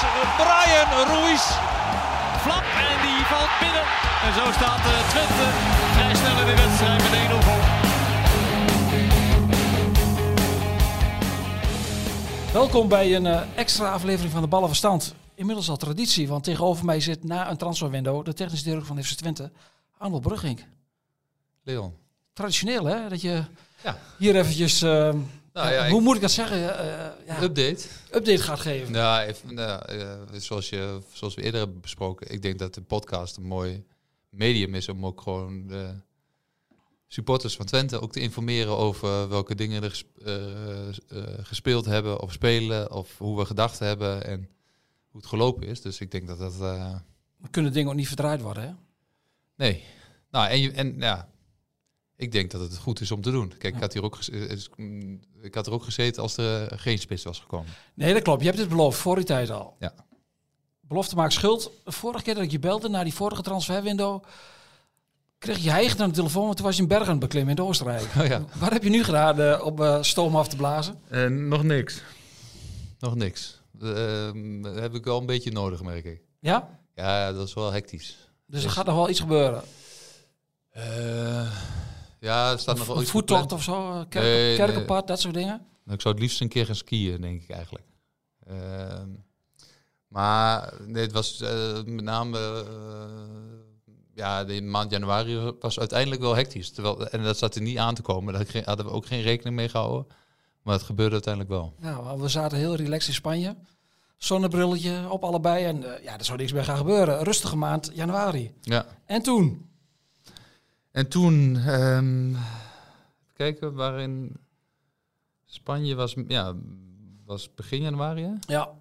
Is Brian Ruiz. Flap en die valt binnen. En zo staat eh, Twente vrij snel in de wedstrijd met 1-0 voor. Welkom bij een eh, extra aflevering van de Ballenverstand. Inmiddels al traditie, want tegenover mij zit na een transferwindow de technisch directeur van FC Twente, Arnold Brugging. Leon. Traditioneel hè, dat je Ja. hier eventjes, eh, Nou, ja, hoe ik- moet ik dat zeggen, Eh, ja, Update. update gaat geven. Nou, even, nou, eh, zoals, je, zoals we eerder hebben besproken, ik denk dat de podcast een mooi medium is om ook gewoon de supporters van Twente ook te informeren over welke dingen er eh, eh, gespeeld hebben of spelen of hoe we gedacht hebben en hoe het gelopen is. Dus ik denk dat dat... eh, kunnen dingen ook niet verdraaid worden hè. nee. Nou, en, je, en ja, ik denk dat het goed is om te doen. Kijk, ik had, hier ook, eh, is- mm, ik had er ook gezeten als er geen spits was gekomen. Nee, dat klopt. Je hebt het beloofd, voor die tijd al. Ja. Belofte maakt schuld. De vorige keer dat ik je belde, na die vorige transferwindow, kreeg je eigen aan de telefoon, want toen was je in Bergen beklimmen in Oostenrijk. Oh ja. Wat heb je nu gedaan eh, om eh, stoom af te blazen? Eh, nog niks. Nog niks. Ehm, dat heb ik wel een beetje nodig, merk ik. Ja? Ja, dat is wel hectisch. Dus er gaat nog wel iets gebeuren. Eh, ja, er staat nog wel Een iets voettocht of zo, eh, kerk, Nee, kerkenpad, dat soort dingen. Ik zou het liefst een keer gaan skiën, denk ik eigenlijk. Ehm, maar nee, het was eh, met name... eh, ja, de maand januari was uiteindelijk wel hectisch. Terwijl, en dat zat er niet aan te komen. Daar hadden we ook geen rekening mee gehouden. Maar het gebeurde uiteindelijk wel. Nou, we zaten heel relaxed in Spanje. Zonnebrilletje op allebei. En ja, er zou niks meer gaan gebeuren. Rustige maand januari. Ja. En toen? En toen, even kijken, waarin Spanje was, ja, was begin januari. Hè? Ja,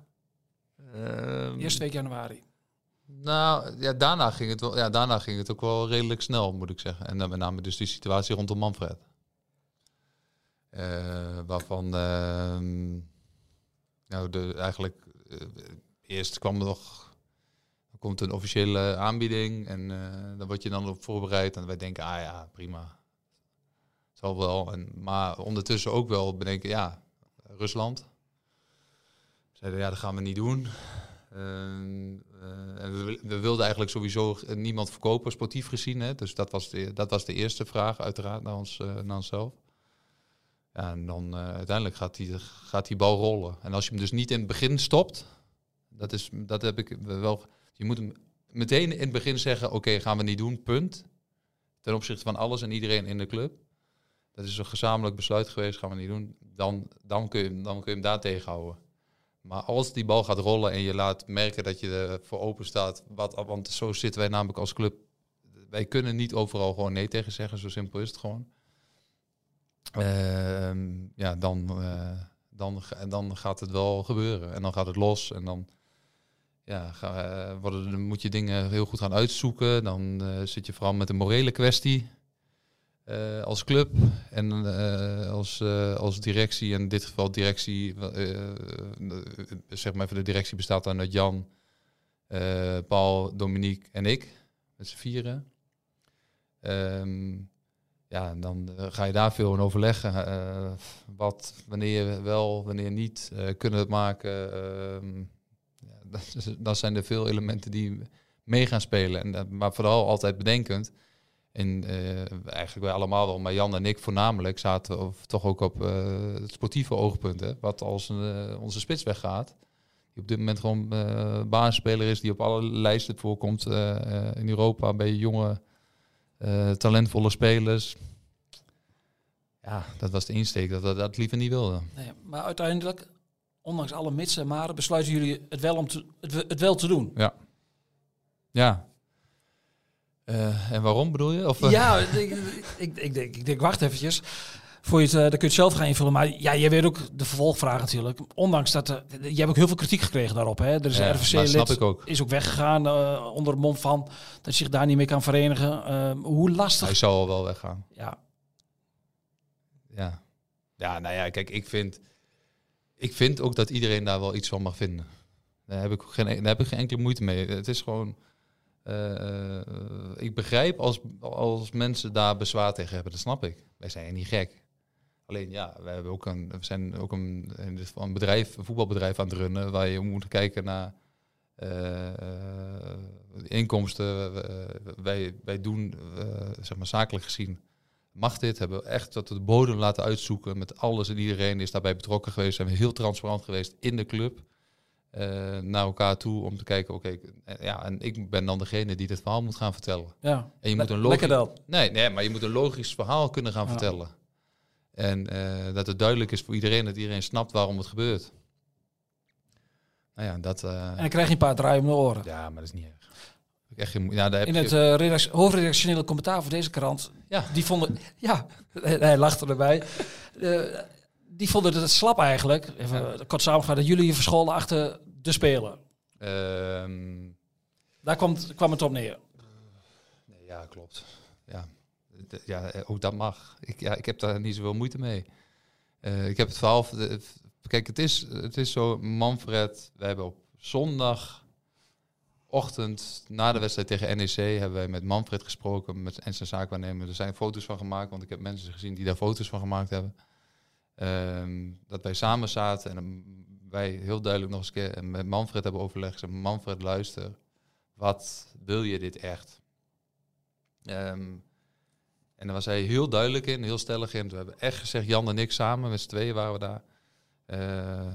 Ehm, eerste week januari. Nou, ja, daarna ging het wel, ja, daarna ging het ook wel redelijk snel, moet ik zeggen. En dan met name dus die situatie rondom Manfred. Eh, waarvan, ehm, nou, de, eigenlijk, eh, eerst kwam er nog, komt een officiële aanbieding en eh daar word je dan op voorbereid. En wij denken, ah ja, prima. Zal wel. En, maar ondertussen ook wel bedenken, ja, Rusland. Zeiden, ja, dat gaan we niet doen. En we, we wilden eigenlijk sowieso niemand verkopen, sportief gezien. Hè? Dus dat was, de, dat was de eerste vraag, uiteraard, naar, ons, eh, naar onszelf. Ja, en dan uiteindelijk gaat die, gaat die bal rollen. En als je hem dus niet in het begin stopt, dat, is, dat heb ik wel. Je moet hem meteen in het begin zeggen: Oké, gaan we niet doen, punt. Ten opzichte van alles en iedereen in de club. Dat is een gezamenlijk besluit geweest, gaan we niet doen. Dan, dan, kun, je, dan kun je hem daar tegenhouden. Maar als die bal gaat rollen en je laat merken dat je ervoor open staat, wat, want zo zitten wij namelijk als club. Wij kunnen niet overal gewoon nee tegen zeggen, zo simpel is het gewoon. Ehm, ja, dan, eh, dan, dan gaat het wel gebeuren. En dan gaat het los en dan ja, eh, worden, dan moet je dingen heel goed gaan uitzoeken. Dan eh, zit je vooral met een morele kwestie eh, als club en als, als directie. En in dit geval directie, zeg maar even de directie bestaat dan uit Jan, Paul, Dominique en ik. Met z'n vieren. Ehm, ja, dan ga je daar veel in overleggen. wat, wanneer wel, wanneer niet. kunnen we het maken? Dat, dat zijn er veel elementen die mee gaan spelen. En, maar vooral altijd bedenkend. En eh, eigenlijk wij allemaal wel, maar Jan en ik voornamelijk zaten of toch ook op eh, het sportieve oogpunt. Hè? Wat als eh, onze spits weggaat. Die op dit moment gewoon basisspeler is, die op alle lijsten voorkomt in Europa bij jonge talentvolle spelers. Ja, dat was de insteek dat we dat liever niet wilden. Nee, maar uiteindelijk, ondanks alle mits en maren, besluiten jullie het wel, om te, het, we- het wel te doen. Ja. Ja. Eh, en waarom bedoel je? Of, eh, Ja, ik, ik, ik, denk, ik denk, wacht eventjes. Voor je het, eh, dan kun je het zelf gaan invullen. Maar ja, jij weet ook de vervolgvraag natuurlijk. Ondanks dat, je hebt ook heel veel kritiek gekregen daarop. Hè? Er is Ja, een RVC-lid, ook. is ook weggegaan onder het mom van dat hij zich daar niet meer kan verenigen. Hoe lastig... Hij zal wel weggaan. Ja, Ja. Ja, nou ja, kijk, ik vind, ik vind ook dat iedereen daar wel iets van mag vinden. Daar heb ik, geen, daar heb ik geen enkele moeite mee. Het is gewoon... eh, eh, ik begrijp als, als mensen daar bezwaar tegen hebben, dat snap ik. Wij zijn niet gek. Alleen ja, we, hebben ook een, we zijn ook een, een bedrijf, een voetbalbedrijf aan het runnen, waar je moet kijken naar eh, inkomsten. Wij, wij doen, zeg maar zakelijk gezien, mag dit? Hebben we echt tot de bodem laten uitzoeken met alles en iedereen is daarbij betrokken geweest. Zijn we heel transparant geweest in de club. eh, naar elkaar toe om te kijken, oké, eh, ja, en ik ben dan degene die dit verhaal moet gaan vertellen. ja. En je moet een Lekker logisch, nee, nee, maar je moet een logisch verhaal kunnen gaan Ja. vertellen. En eh, dat het duidelijk is voor iedereen, dat iedereen snapt waarom het gebeurt. Nou ja, dat, En dan krijg je een paar draaien om de oren. ja, maar dat is niet erg. Ik Echt geen, ja, daar heb In het eh, redac- hoofdredactionele commentaar voor deze krant, ja, die vonden, ja, hij lachte erbij. Eh, die vonden het slap eigenlijk. Even kort samengevat, dat jullie je verscholen achter de speler. ehm, Daar kwam, het- kwam het op neer. Nee, ja, klopt. Ja. Ja, eh, ook dat mag. Ik, ja, ik heb daar niet zoveel moeite mee. Ik heb het verhaal... Kijk, het is, het is zo, Manfred, we hebben op zondagochtend na de wedstrijd tegen NEC hebben wij met Manfred gesproken met, en zijn zaakwaarnemer. Er zijn foto's van gemaakt, want ik heb mensen gezien die daar foto's van gemaakt hebben. Ehm, dat wij samen zaten en hem- wij heel duidelijk nog eens een keer met Manfred hebben overlegd. Gezegd, Manfred, luister, wat wil je dit echt? Ehm, en daar was hij heel duidelijk in, heel stellig in. We hebben echt gezegd, Jan en ik samen, met z'n tweeën waren we daar. Eh,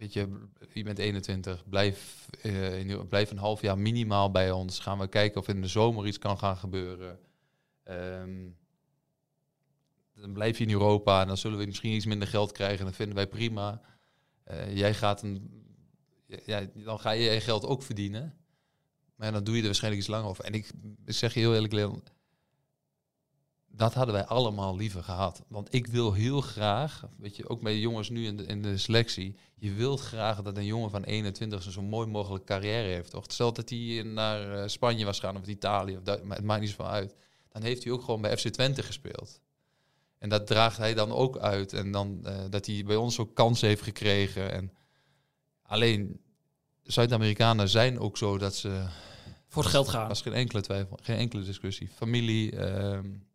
weet je, je bent 21, blijf, eh, in, blijf een half jaar minimaal bij ons. Gaan we kijken of in de zomer iets kan gaan gebeuren. Ehm, dan blijf je in Europa en dan zullen we misschien iets minder geld krijgen. Dat vinden wij prima. Eh, jij gaat een, ja, dan ga je je geld ook verdienen. Maar dan doe je er waarschijnlijk iets langer over. En ik zeg je heel eerlijk, Leon, dat hadden wij allemaal liever gehad. Want ik wil heel graag, weet je, ook met de jongens nu in de, in de selectie, je wilt graag dat een jongen van 21 zo'n zo mooi mogelijk carrière heeft. Toch? Stel dat hij naar eh, Spanje was gaan of Italië, of maar het maakt niet zoveel uit. Dan heeft hij ook gewoon bij FC Twente gespeeld. En dat draagt hij dan ook uit. En dan eh, dat hij bij ons ook kansen heeft gekregen. En alleen Zuid-Amerikanen zijn ook zo dat ze Voor het geld gaan. er was geen enkele twijfel, geen enkele discussie. Familie. ehm, eh,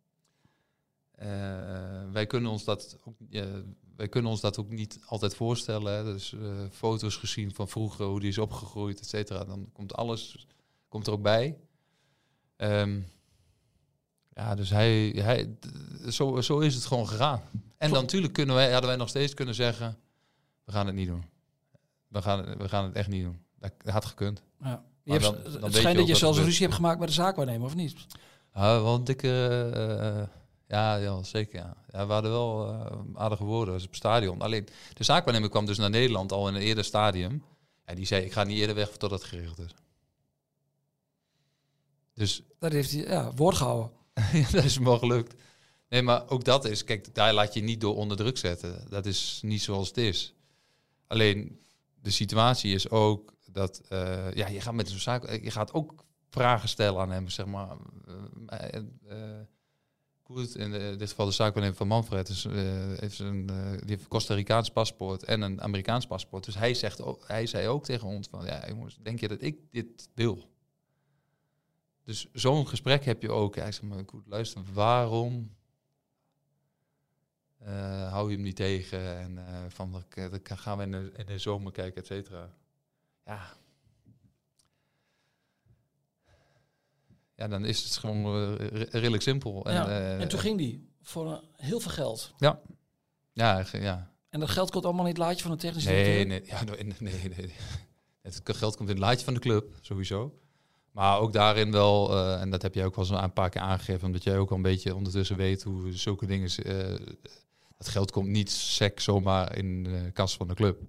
wij, kunnen ons dat ook, wij kunnen ons dat ook niet altijd voorstellen. Hè. Dus eh, foto's gezien van vroeger, hoe die is opgegroeid, et cetera. Dan komt alles komt er ook bij. Ehm, ja, dus hij, hij, zo, zo is het gewoon gegaan. En dan natuurlijk kunnen wij, hadden wij nog steeds kunnen zeggen, we gaan het niet doen. We gaan, we gaan het echt niet doen. Dat had gekund. Ja. Je Maar hebt, dan- dan het je schijnt dat je zelfs ruzie hebt gemaakt met de zaakwaarnemer, of niet? Ja, wel een dikke... eh, eh, ja, ja, zeker. Ja. ja, we hadden wel eh, aardige woorden op het stadion. Alleen, de zaakwaarnemer kwam dus naar Nederland al in een eerder stadium. En die zei, ik ga niet eerder weg totdat het geregeld is. Dus Dat heeft hij ja, woord gehouden. dat is hem wel gelukt. Nee, maar ook dat is, kijk, daar laat je niet door onder druk zetten. Dat is niet zoals het is. Alleen, de situatie is ook dat, eh, ja, je gaat met zo'n zaak, je gaat ook vragen stellen aan hem, zeg maar. eh, goed, in dit geval de zaakwaarnemer van Manfred is, eh, heeft een, eh, die heeft een Costa Ricaans paspoort en een Amerikaans paspoort. Dus hij, zegt ook, hij zei ook tegen ons van, ja jongens, denk je dat ik dit wil? Dus zo'n gesprek heb je ook. Ja, ik zeg maar, goed, luister, waarom eh, hou je hem niet tegen? En van, dan gaan we in de, in de zomer kijken, et cetera. Ja. Ja, dan is het gewoon eh, re- redelijk simpel. En, ja. eh, en toen ging die voor eh, heel veel geld. Ja, ge- ja. En dat geld komt allemaal in het laadje van de technische Nee, nee, ja, nee, nee, nee. Het geld komt in het laadje van de club, sowieso. Maar ook daarin wel, en dat heb jij ook wel eens een paar keer aangegeven, omdat jij ook al een beetje ondertussen weet hoe zulke dingen. dat geld komt niet sec zomaar in de kas van de club.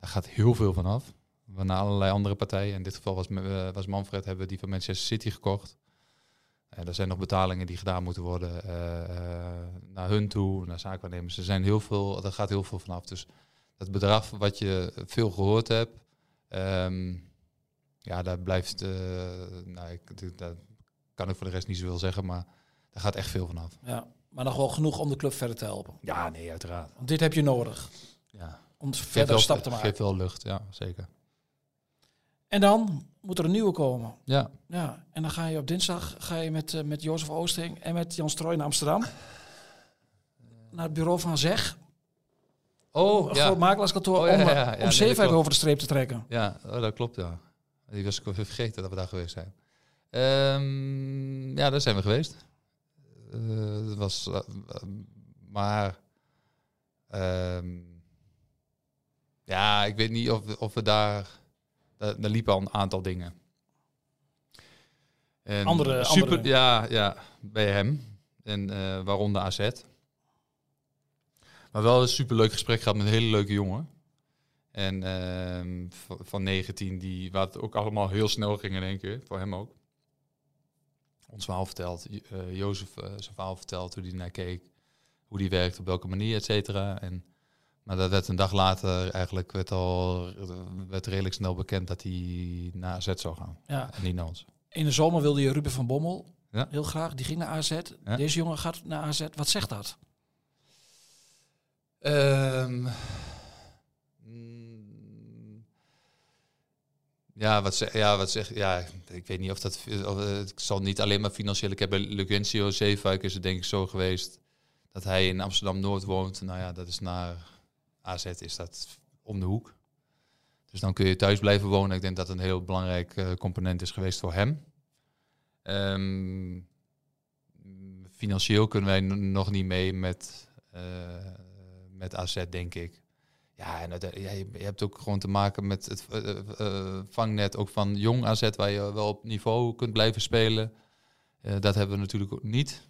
Daar gaat heel veel van af. Naar allerlei andere partijen. In dit geval was, was Manfred, hebben we die van Manchester City gekocht. En er zijn nog betalingen die gedaan moeten worden eh, eh, naar hun toe, naar zaakwaarnemers. Er zijn heel veel, er gaat heel veel vanaf. Dus dat bedrag wat je veel gehoord hebt, ehm, ja, daar blijft, eh, nou, ik, daar kan ik voor de rest niet zoveel zeggen, maar daar gaat echt veel vanaf. Ja, maar nog wel genoeg om de club verder te helpen. Ja, nee, uiteraard. Want dit heb je nodig Ja. om verder stap te maken. Geeft wel lucht, ja, zeker. En dan moet er een nieuwe komen. Ja, Ja, en dan ga je op dinsdag ga je met, eh, met Jozef Oosting en met Jan Strooij naar Amsterdam. Naar het bureau van Zeg, Oh, een ja. groot makelaarskantoor, Oh, ja, om, ja, eh, om over de streep te trekken. Ja, oh, dat klopt, ja. Die was ik vergeten dat we daar geweest zijn. Ehm, ja, daar zijn we geweest. Eh, dat was, maar, ehm, ja, ik weet niet of, of we daar, daar, daar liepen al een aantal dingen. En Andere- super, andere- Ja, ja, bij hem. En eh, waaronder AZ. Maar wel een superleuk gesprek gehad met een hele leuke jongen. En ehm, van- van 19, die, waar het ook allemaal heel snel ging in één keer, voor hem ook. Ons verhaal verteld, J- eh, Jozef eh, zijn verhaal verteld, hoe hij naar keek, hoe die werkt, op welke manier, et cetera. En, maar dat werd een dag later eigenlijk werd al werd redelijk snel bekend dat hij naar AZ zou gaan. Ja. En niet naar ons. In de zomer wilde je Ruben van Bommel Ja. heel graag. Die ging naar AZ. Ja. Deze jongen gaat naar AZ. Wat zegt dat? Ehm, mm, ja, wat zeg, ja, wat zeg, ja, ik weet niet of dat, of, het zal niet alleen maar financieel. Ik heb bij Zeefuik is het denk ik zo geweest dat hij in Amsterdam Noord woont. Nou ja, dat is naar AZ is dat om de hoek. Dus dan kun je thuis blijven wonen. Ik denk dat een heel belangrijk eh, component is geweest voor hem. Ehm, financieel kunnen wij nog niet mee met, eh, met AZ, denk ik. Ja, en ja, je, hebt ook gewoon te maken met het eh, eh, eh, vangnet ook van jong AZ, waar je wel op niveau kunt blijven spelen. Eh, dat hebben we natuurlijk ook niet.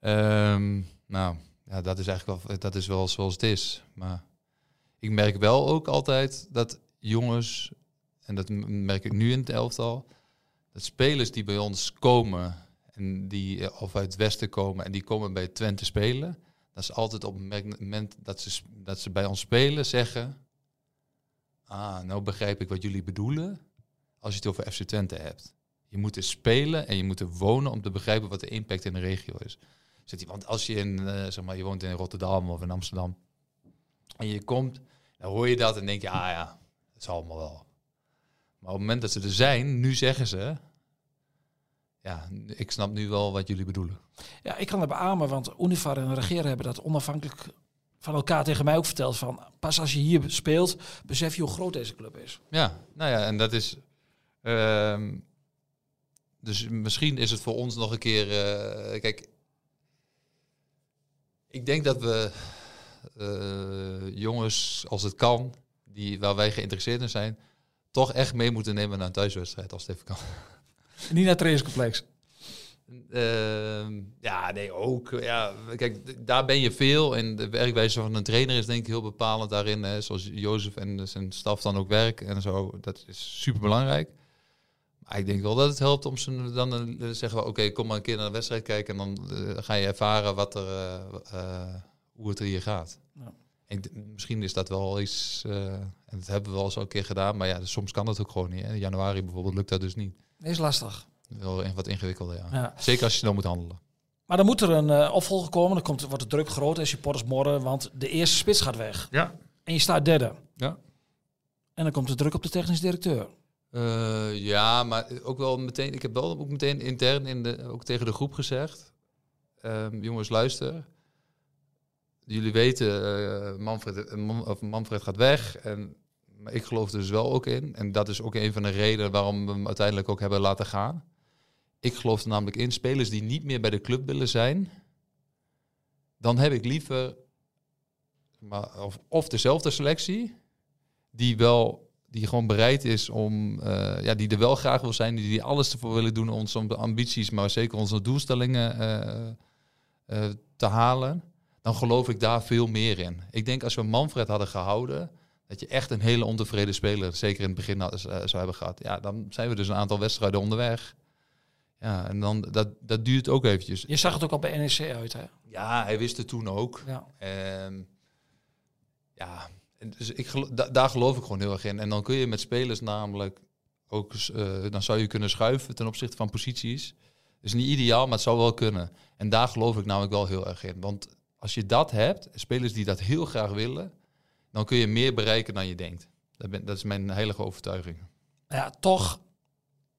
Ehm, nou, dat is eigenlijk wel, dat is wel zoals het is. Maar ik merk wel ook altijd dat jongens, en dat merk ik nu in het elftal, dat spelers die bij ons komen en die eh, of uit het westen komen en die komen bij Twente spelen, dat is altijd op het moment dat ze, dat ze bij ons spelen zeggen, ah, nou begrijp ik wat jullie bedoelen als je het over FC Twente hebt. Je moet er spelen en je moet er wonen om te begrijpen wat de impact in de regio is. Zit hij, want als je in, eh, zeg maar, je woont in Rotterdam of in Amsterdam en je komt, dan hoor je dat en denk je, ah ja, het zal allemaal wel. Maar op het moment dat ze er zijn, nu zeggen ze, ja, ik snap nu wel wat jullie bedoelen. Ja, ik kan het beamen, want Univar en Regeren hebben dat onafhankelijk van elkaar tegen mij ook verteld. Van, pas als je hier speelt, besef je hoe groot deze club is. Ja, nou ja, en dat is. ehm, dus misschien is het voor ons nog een keer. eh, kijk, ik denk dat we eh, jongens, als het kan, die, waar wij geïnteresseerd in zijn, toch echt mee moeten nemen naar een thuiswedstrijd als het even kan. Niet naar het trainingscomplex. Ehm, ja, nee, ook. Ja, kijk, daar ben je veel. En de werkwijze van een trainer is denk ik heel bepalend daarin. Hè, zoals Jozef en zijn staf dan ook werken en zo. Dat is super belangrijk. Maar ik denk wel dat het helpt om ze dan te zeggen: we, oké, kom maar een keer naar de wedstrijd kijken. En dan eh, ga je ervaren wat er, eh, eh, hoe het er hier gaat. Ja. En misschien is dat wel iets, eh, en dat hebben we wel eens een keer gedaan, maar ja, dus soms kan dat ook gewoon niet. Hè. In januari bijvoorbeeld lukt dat dus niet. Is lastig. Wel wat ingewikkelder, ja. Ja. Zeker als je snel moet handelen. Maar dan moet er een eh, opvolger komen. Dan komt, wordt de druk groot en supporters morren, want de eerste spits gaat weg. Ja. En je staat derde. Ja. En dan komt de druk op de technisch directeur. Eh, ja, maar ook wel meteen. Ik heb wel ook meteen intern in de, ook tegen de groep gezegd. ehm, jongens, luister. Jullie weten, eh, Manfred, eh, of Manfred gaat weg. En, ik geloof er dus wel ook in. En dat is ook een van de redenen waarom we hem uiteindelijk ook hebben laten gaan. Ik geloof er namelijk in, spelers die niet meer bij de club willen zijn. Dan heb ik liever maar, of, of dezelfde selectie. Die wel die gewoon bereid is om, eh, ja, die er wel graag wil zijn, die, die alles ervoor willen doen, onze ambities, maar zeker onze doelstellingen eh, eh, te halen, dan geloof ik daar veel meer in. Ik denk als we Manfred hadden gehouden, dat je echt een hele ontevreden speler, zeker in het begin had- zou hebben gehad. Ja, dan zijn we dus een aantal wedstrijden onderweg. Ja, en dan, dat, dat duurt ook eventjes. Je zag het ook al bij NEC uit, hè? Ja, hij wist het toen ook. Ja. Ehm, ja, dus ik daar geloof ik gewoon heel erg in. En dan kun je met spelers namelijk ook, eh, dan zou je kunnen schuiven ten opzichte van posities. is niet ideaal, maar het zou wel kunnen. En daar geloof ik namelijk wel heel erg in. Want als je dat hebt, spelers die dat heel graag willen, dan kun je meer bereiken dan je denkt. Dat, dat is mijn heilige overtuiging. Ja, toch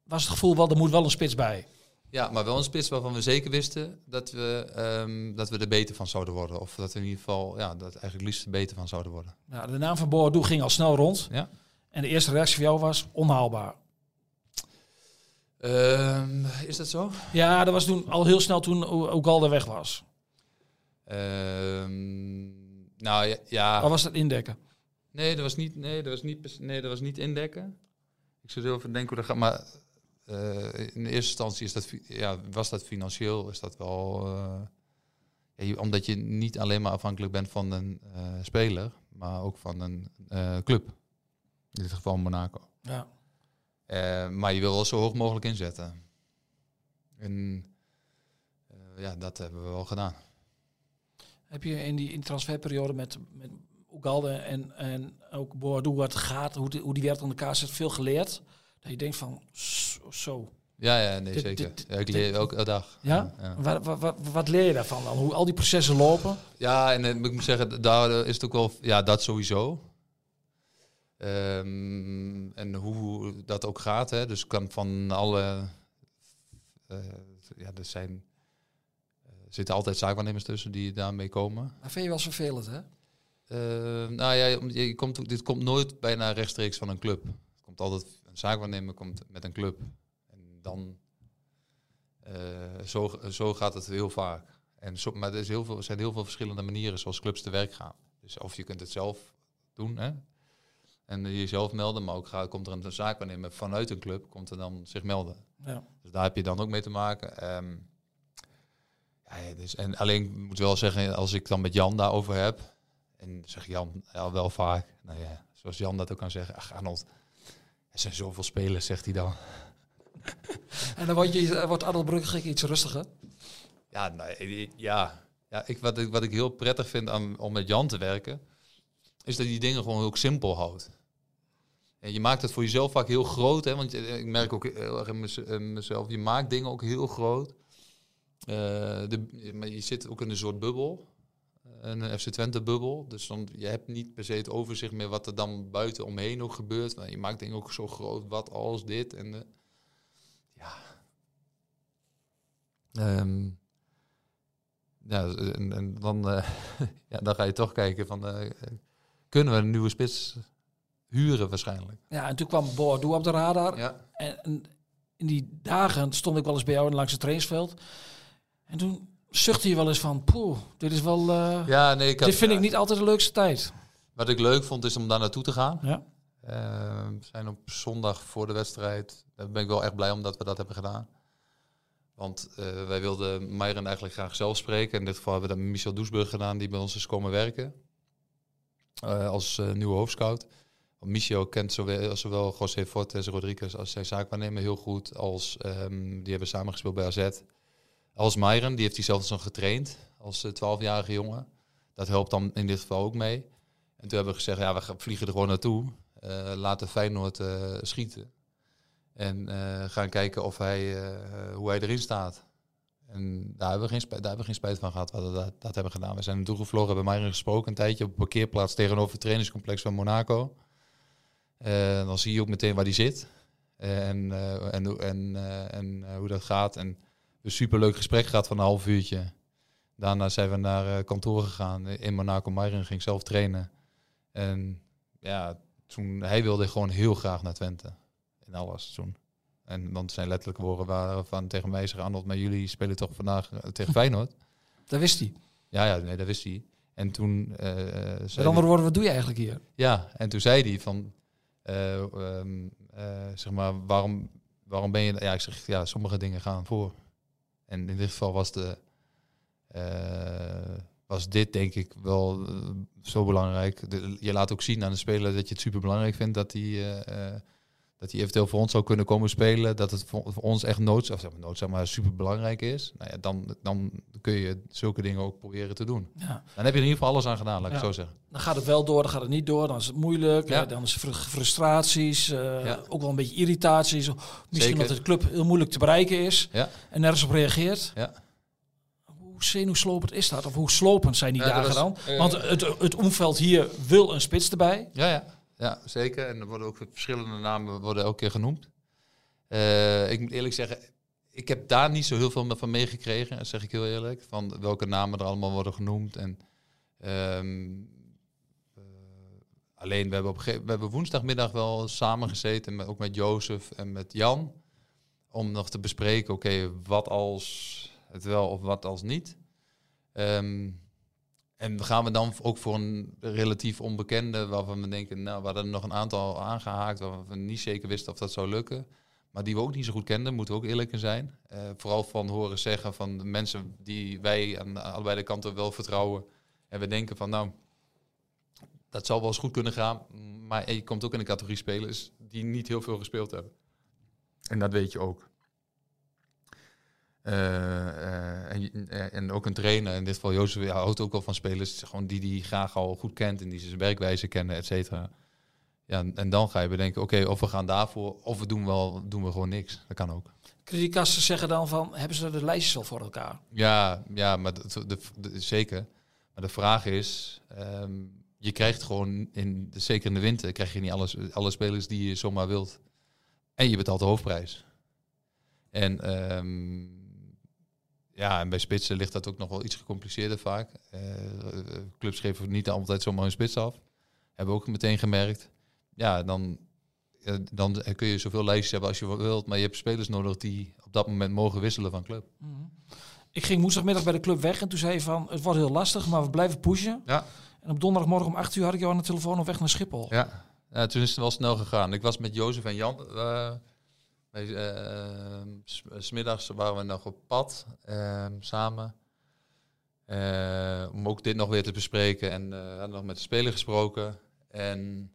was het gevoel wel, er moet wel een spits bij. Ja, maar wel een spits waarvan we zeker wisten dat we, ehm, dat we er beter van zouden worden. Of dat we in ieder geval, ja, dat eigenlijk liefst er beter van zouden worden. Nou, de naam van Boadu ging al snel rond. Ja. En de eerste reactie van jou was onhaalbaar. Ehm, is dat zo? Ja, dat was toen al heel snel toen O- Ogalde weg was. Ehm, nou ja, ja. Of was dat indekken? nee, dat was niet, nee, dat was niet, nee, dat was niet indekken. Ik zit heel even denken hoe dat gaat, maar in eerste instantie is dat, ja, was dat financieel, is dat wel, eh, ja, omdat je niet alleen maar afhankelijk bent van een eh, speler, maar ook van een eh, club. In dit geval Monaco. Ja. Eh, maar je wil wel zo hoog mogelijk inzetten. En eh, ja, dat hebben we wel gedaan. Heb je in die, in transferperiode met, met Ogalde en, en ook Boadu wat gaat, hoe die, hoe die wereld aan elkaar zit, veel geleerd? Dat je denkt van, zo. zo. Ja, ja, nee, Dit- zeker. dit- ja, ik leer elke dag. Ja? Ja, Wat, wat, wat, wat leer je daarvan dan? Hoe al die processen lopen? Ja, en eh, ik moet zeggen, daar eh, is het ook wel, ja, dat sowieso. Ehm, en hoe dat ook gaat, hè. Dus kan van alle, eh, ja, er zijn, er zitten altijd zaakwaarnemers tussen die daarmee komen. Dat vind je wel vervelend, hè? Eh, nou ja, je, je komt, dit komt nooit bijna rechtstreeks van een club. Komt altijd, een zaakwaarnemer komt met een club. En dan, eh, zo, zo gaat het heel vaak. En zo, maar er, is heel veel, er zijn heel veel verschillende manieren zoals clubs te werk gaan. Dus of je kunt het zelf doen, hè. En jezelf melden, maar ook gaat, komt er een zaakwaarnemer vanuit een club, komt er dan zich melden. Ja. Dus daar heb je dan ook mee te maken. Ehm, ja, dus, en alleen ik moet wel zeggen, als ik dan met Jan daarover heb, en zeg Jan ja, wel vaak, nou ja, zoals Jan dat ook kan zeggen, ach Arnold, er zijn zoveel spelers, zegt hij dan. En dan wordt, je, wordt Arnold Brugge iets rustiger. Ja, nee, ja. ja ik, wat, ik, wat ik heel prettig vind aan, om met Jan te werken, is dat hij dingen gewoon ook simpel houdt. En je maakt het voor jezelf vaak heel groot, hè, want je- ik merk ook heel erg in in mezelf, je maakt dingen ook heel groot. Eh, de, maar je zit ook in een soort bubbel, een FC Twente bubbel. Dus dan, je hebt niet per se het overzicht meer wat er dan buiten omheen ook gebeurt. Maar je maakt dingen ook zo groot, wat als dit en de, ja. Ehm, ja, en, en dan, eh, ja, dan ga je toch kijken van, eh, kunnen we een nieuwe spits huren waarschijnlijk? Ja, en toen kwam Boadu op de radar. Ja. En, en in die dagen stond ik wel eens bij jou langs het trainingsveld. En toen zuchtte je wel eens van, poeh, dit is wel... eh, Ja, nee, ik had, dit vind ik niet altijd de leukste tijd. Wat ik leuk vond is om daar naartoe te gaan. Ja. Eh, we zijn op zondag voor de wedstrijd. Daar ben ik wel echt blij om dat we dat hebben gedaan. Want eh, wij wilden Meiren eigenlijk graag zelf spreken. In dit geval hebben we dat Michel Doesburg gedaan, die bij ons is komen werken. Als nieuwe hoofdscout. Want Michel kent zowel, zowel José Fortes, Rodriguez als zijn zaakwaarnemer heel goed. Als, ehm, die hebben samengespeeld bij AZ. Als Meiren, die heeft hij zelfs nog getraind als eh, 12-jarige jongen. Dat helpt dan in dit geval ook mee. En toen hebben we gezegd, ja, we vliegen er gewoon naartoe. Eh, laten Feyenoord eh, schieten. En eh, gaan kijken of hij, eh, hoe hij erin staat. En daar hebben, we geen spijt, daar hebben we geen spijt van gehad dat we dat, dat hebben gedaan. We zijn naartoe gevlogen, hebben Meijer gesproken een tijdje op een parkeerplaats tegenover het trainingscomplex van Monaco. Eh, dan zie je ook meteen waar die zit. En, eh, en, en, eh, en eh, hoe dat gaat. En een superleuk gesprek gehad van een half uurtje. Daarna zijn we naar eh, kantoor gegaan in Monaco. Meijer ging zelf trainen. En ja, toen, hij wilde gewoon heel graag naar Twente. In alles toen. En dan zijn letterlijke woorden waren van tegen mij, zeg Arnold, maar jullie spelen toch vandaag eh, tegen Feyenoord? Dat wist hij. Ja, ja, nee, dat wist hij. En toen eh, zei Met hij- andere woorden, wat doe je eigenlijk hier? ja, en toen zei hij van, eh, ehm, eh, zeg maar, waarom, waarom ben je... Ja, ik zeg, ja, sommige dingen gaan voor. En in dit geval was, de, eh, was dit denk ik wel eh, zo belangrijk. Je laat ook zien aan de speler dat je het super belangrijk vindt dat hij, eh, dat hij eventueel voor ons zou kunnen komen spelen, dat het voor, voor ons echt noodzaam, zeg maar, noodzaam, maar super belangrijk is, nou ja, dan, dan kun je zulke dingen ook proberen te doen. Ja. Dan heb je in ieder geval alles aan gedaan, laat ik Ja. zo zeggen. Dan gaat het wel door, dan gaat het niet door, dan is het moeilijk. Ja. eh, Dan is er fr- frustraties, eh, ook wel een beetje irritaties. Misschien Zeker. dat de club heel moeilijk te bereiken is en nergens op reageert. Ja. Hoe zenuwslopend is dat? Of hoe slopend zijn die Ja, dagen dan? was, eh, Want het, het omveld hier wil een spits erbij. Ja, ja. Ja, zeker. En er worden ook verschillende namen worden elke keer genoemd. Eh, ik moet eerlijk zeggen, ik heb daar niet zo heel veel van meegekregen, dat zeg ik heel eerlijk. Van welke namen er allemaal worden genoemd. En, ehm, eh, alleen, we hebben, op we hebben woensdagmiddag wel samen gezeten, met, ook met Jozef en met Jan. Om nog te bespreken, oké, wat als het wel of wat als niet. Ehm, en gaan we dan ook voor een relatief onbekende, waarvan we denken, nou, we hadden er nog een aantal aangehaakt, waarvan we niet zeker wisten of dat zou lukken. Maar die we ook niet zo goed kenden, moeten we ook eerlijk zijn. Eh, vooral van horen zeggen van de mensen die wij aan allebei de kanten wel vertrouwen. En we denken van, nou, dat zal wel eens goed kunnen gaan. Maar je komt ook in de categorie spelers die niet heel veel gespeeld hebben. En dat weet je ook. Eh, eh, en, eh, en ook een trainer, in dit geval Jozef, ja, houdt ook wel van spelers gewoon die die graag al goed kent en die zijn werkwijze kennen, et cetera. Ja, en- dan ga je bedenken, oké, of we gaan daarvoor, of we doen wel, doen we gewoon niks. Dat kan ook. Kritiekasten zeggen dan van, hebben ze de lijstjes wel voor elkaar? Ja, ja, maar de, de, de- zeker. Maar de vraag is, ehm, je krijgt gewoon, in, zeker in de winter, krijg je niet alles, alle spelers die je zomaar wilt. En je betaalt de hoofdprijs. En ehm, ja, en bij spitsen ligt dat ook nog wel iets gecompliceerder vaak. Eh, clubs geven niet altijd zomaar een spits af. Hebben we ook meteen gemerkt. Ja, dan, dan kun je zoveel lijstjes hebben als je wilt. Maar je hebt spelers nodig die op dat moment mogen wisselen van club. Ik ging woensdagmiddag bij de club weg en toen zei je van, het wordt heel lastig, maar we blijven pushen. Ja. En op donderdagmorgen om 8 uur had ik jou aan de telefoon op weg naar Schiphol. Ja. ja, toen is het wel snel gegaan. Ik was met Jozef en Jan. eh eh, s- smiddags waren we nog op pad eh, samen. Eh, om ook dit nog weer te bespreken. En eh, we hadden nog met de speler gesproken. En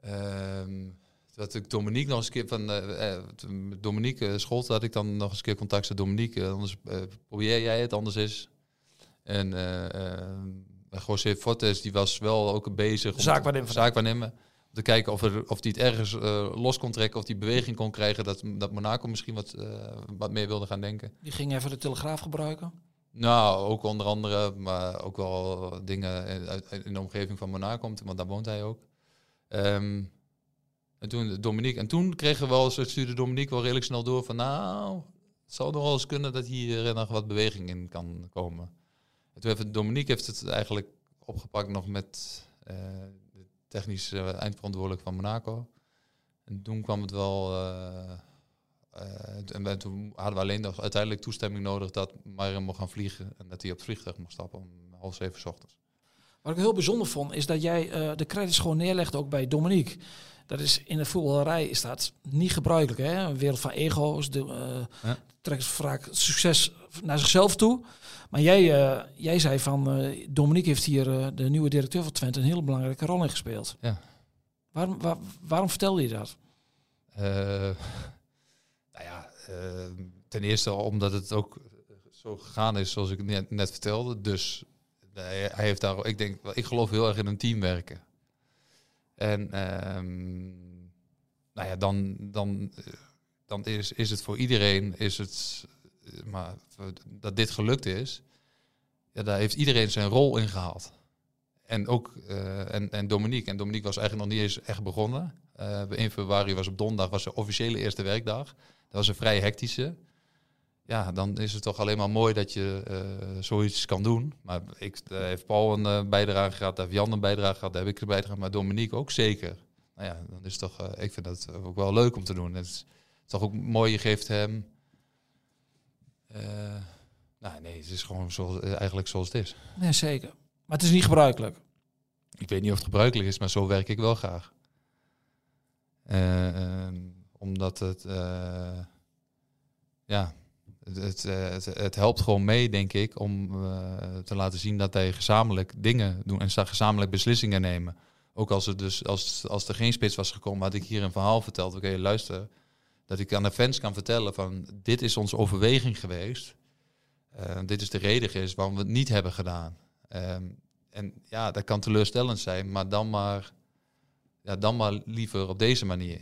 ehm, had ik Dominique nog eens een keer van eh, eh, Dominique Scholte had ik dan nog eens een keer contact met Dominique. eh, anders eh, probeer jij het, anders is. En eh eh, José Fortes die was wel ook bezig. Zaakwaarnemer zaakwaarnemer. Te kijken of, er, of die het ergens eh, los kon trekken, of die beweging kon krijgen, dat, dat Monaco misschien wat, eh, wat meer wilde gaan denken. Die ging even de telegraaf gebruiken. Nou, ook onder andere, maar ook wel dingen in, de omgeving van Monaco, want daar woont hij ook. Ehm, en toen Dominique, en toen kregen we wel, stuurde Dominique wel redelijk snel door van, nou, het zou nog wel eens kunnen dat hier nog wat beweging in kan komen. En toen heeft Dominique heeft het eigenlijk opgepakt nog met eh, technisch eh, eindverantwoordelijk van Monaco. En toen kwam het wel. eh, eh, en toen hadden we alleen nog uiteindelijk toestemming nodig dat Marion mocht gaan vliegen. En dat hij op het vliegtuig mocht stappen om half zeven ochtends. Wat ik heel bijzonder vond, is dat jij eh, de credits gewoon neerlegt ook bij Dominique. Dat is in de voetballerij is dat niet gebruikelijk. Hè? Een wereld van ego's. De, eh, Ja. Trekt vaak succes naar zichzelf toe. Maar jij, eh, jij zei van Dominique heeft hier de nieuwe directeur van Twente een hele belangrijke rol in gespeeld. Ja. Waarom, waar- waarom vertelde je dat? Nou ja, ten eerste omdat het ook zo gegaan is zoals ik net, net vertelde. Dus hij, hij heeft daar, ik denk, ik geloof heel erg in een team werken. En ehm, nou ja, dan, dan, dan is, is het voor iedereen, is het, maar dat dit gelukt is, ja, daar heeft iedereen zijn rol in gehaald. En ook eh, en, en Dominique. En Dominique was eigenlijk nog niet eens echt begonnen. Eh 1 februari was op donderdag, was de officiële eerste werkdag. Dat was een vrij hectische. Ja, dan is het toch alleen maar mooi dat je eh, zoiets kan doen. Maar ik, daar heeft Paul een eh, bijdrage gehad, daar heeft Jan een bijdrage gehad, daar heb ik een bijdrage maar Dominique ook zeker. Nou ja, dan is het toch, ik vind dat ook wel leuk om te doen. Het is toch ook mooi, je geeft hem... nou nee, het is gewoon zoals, eigenlijk zoals het is. Nee, zeker. Maar het is niet gebruikelijk. Ik weet niet of het gebruikelijk is, maar zo werk ik wel graag. Omdat het, ja, het, het, eh, het, het helpt gewoon mee, denk ik, om eh, te laten zien dat wij gezamenlijk dingen doen en gezamenlijk beslissingen nemen. ook als, er dus, als, als er geen spits was gekomen, had ik hier een verhaal verteld. Oké, luister, dat ik aan de fans kan vertellen van dit is onze overweging geweest. Uh, dit is de reden geweest waarom we het niet hebben gedaan. Ehm, en ja, dat kan teleurstellend zijn, maar dan maar, ja, dan maar liever op deze manier.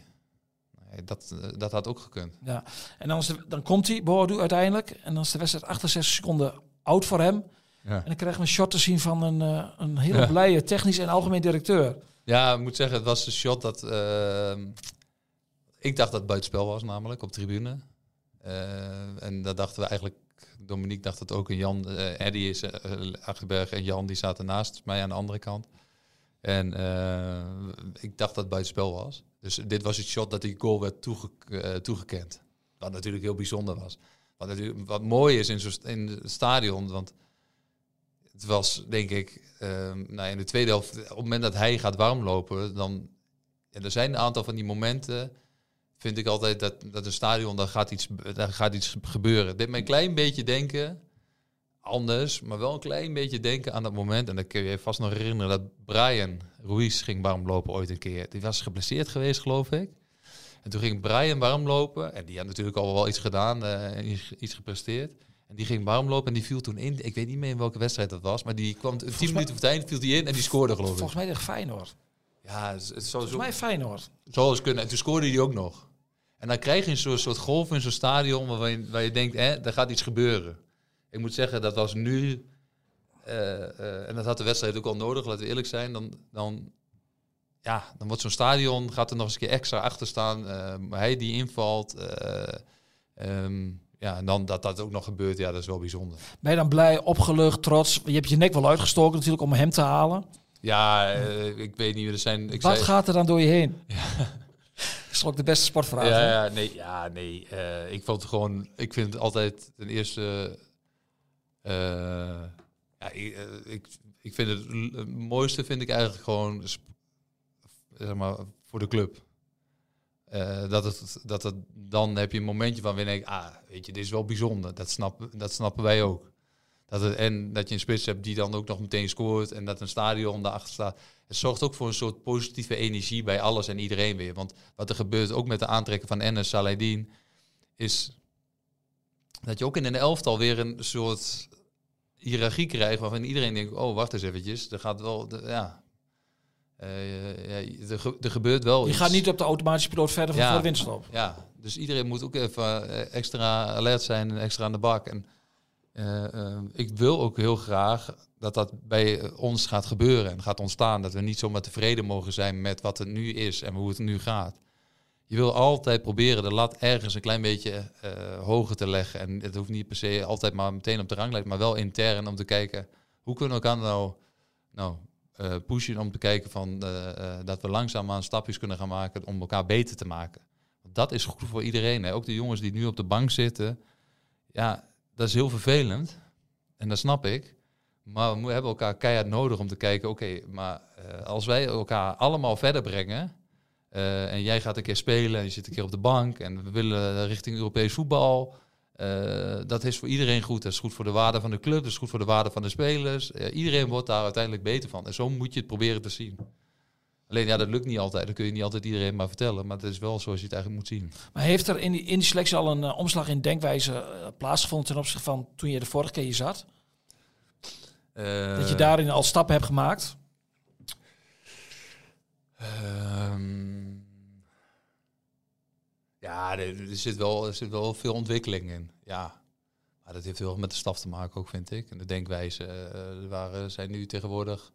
Dat, eh, dat had ook gekund. Ja, en dan, is de, dan komt hij, Boadu uiteindelijk. En dan is de wedstrijd 68 seconden oud voor hem. Ja. En dan krijgen we een shot te zien van een, uh, een hele ja. blije technisch en algemeen directeur. Ja, ik moet zeggen, het was een shot dat... Uh, ik dacht dat het buitenspel was, namelijk, op tribune. Uh, en dat dachten we eigenlijk... Dominique dacht het ook. En Jan, Eddie is Achterberg en Jan, die zaten naast mij aan de andere kant. En ik dacht dat het buitenspel was. Dus dit was het shot dat die goal werd toege toegekend. Wat natuurlijk heel bijzonder was. Wat, natuurlijk, wat mooi is in, zo in het stadion, want het was denk ik, um, nou in de tweede helft, op het moment dat hij gaat warmlopen, dan, ja, er zijn een aantal van die momenten, vind ik altijd dat, dat een stadion, daar gaat, iets, daar gaat iets gebeuren. Dit een klein beetje denken, anders, maar wel een klein beetje denken aan dat moment, en dan kun je je vast nog herinneren dat Brian Ruiz ging warmlopen ooit een keer. Die was geblesseerd geweest, geloof ik. En toen ging Brian warm lopen. En die had natuurlijk al wel iets gedaan uh, iets gepresteerd. En die ging warm lopen en die viel toen in. Ik weet niet meer in welke wedstrijd dat was. Maar die kwam tien minuten voor het eind, viel die in en die scoorde geloof ik. Volgens mij tegen Feyenoord. Ja, het, het zou Volgens mij Feyenoord. Zou eens kunnen. En toen scoorde hij ook nog. En dan krijg je een soort, soort golf in zo'n stadion waar je, waar je denkt, hè, er gaat iets gebeuren. Ik moet zeggen, dat was nu... Uh, uh, en dat had de wedstrijd ook al nodig, laten we eerlijk zijn. Dan, dan ja, dan wordt zo'n stadion, gaat er nog eens een keer extra achter staan. Uh, hij die invalt. Um, ja, en dan dat dat ook nog gebeurt, ja, dat is wel bijzonder. Ben je dan blij, opgelucht, trots? Je hebt je nek wel uitgestoken natuurlijk om hem te halen. Ja, uh, ik weet niet, er zijn... Ik Wat zei, gaat er dan door je heen? Ja. is ook de beste sportvraag. Ja, ja, nee, ja, nee. ik vond het gewoon, ik vind het altijd ten eerste... ja, ik, ik, ik vind het, het mooiste vind ik eigenlijk gewoon zeg maar, voor de club. Uh, dat, het, dat het, dan heb je een momentje van wanneer ik, ah, weet je, dit is wel bijzonder. Dat, snap, dat snappen wij ook. Dat het, en dat je een spits hebt die dan ook nog meteen scoort en dat een stadion daarachter staat. Het zorgt ook voor een soort positieve energie bij alles en iedereen weer. Want wat er gebeurt ook met de aantrekken van Enes Saladin is dat je ook in een elftal weer een soort hiërarchie krijgt waarvan iedereen denkt, oh, wacht eens eventjes, er gaat wel, de, ja, uh, ja, er, ge er, gebeurt wel Je iets. gaat niet op de automatische piloot verder van ja, voor de winststop. Ja, dus iedereen moet ook even extra alert zijn en extra aan de bak. En uh, uh, ik wil ook heel graag dat dat bij ons gaat gebeuren en gaat ontstaan. Dat we niet zomaar tevreden mogen zijn met wat het nu is en hoe het nu gaat. Je wil altijd proberen de lat ergens een klein beetje hoger te leggen. En het hoeft niet per se altijd maar meteen op de ranglijst, maar wel intern om te kijken hoe kunnen we elkaar nou, nou uh, pushen om te kijken van, uh, dat we langzaamaan stapjes kunnen gaan maken om elkaar beter te maken. Dat is goed voor iedereen. Hè. Ook de jongens die nu op de bank zitten. Ja, dat is heel vervelend. En dat snap ik. Maar we hebben elkaar keihard nodig om te kijken, oké, maar als wij elkaar allemaal verder brengen, en jij gaat een keer spelen en je zit een keer op de bank en we willen richting Europees voetbal, uh, dat is voor iedereen goed. Dat is goed voor de waarde van de club, dat is goed voor de waarde van de spelers. Uh, iedereen wordt daar uiteindelijk beter van. En zo moet je het proberen te zien. Alleen ja, dat lukt niet altijd. Dat kun je niet altijd iedereen maar vertellen. Maar het is wel zoals je het eigenlijk moet zien. Maar heeft er in die, in die selectie al een omslag in denkwijze plaatsgevonden ten opzichte van toen je de vorige keer je zat? dat je daarin al stappen hebt gemaakt? Um, Ja, er, zit wel, er zit wel veel ontwikkeling in. Ja. Maar dat heeft heel met de staf te maken ook, vind ik. En de denkwijze. Uh, er waren, zijn nu tegenwoordig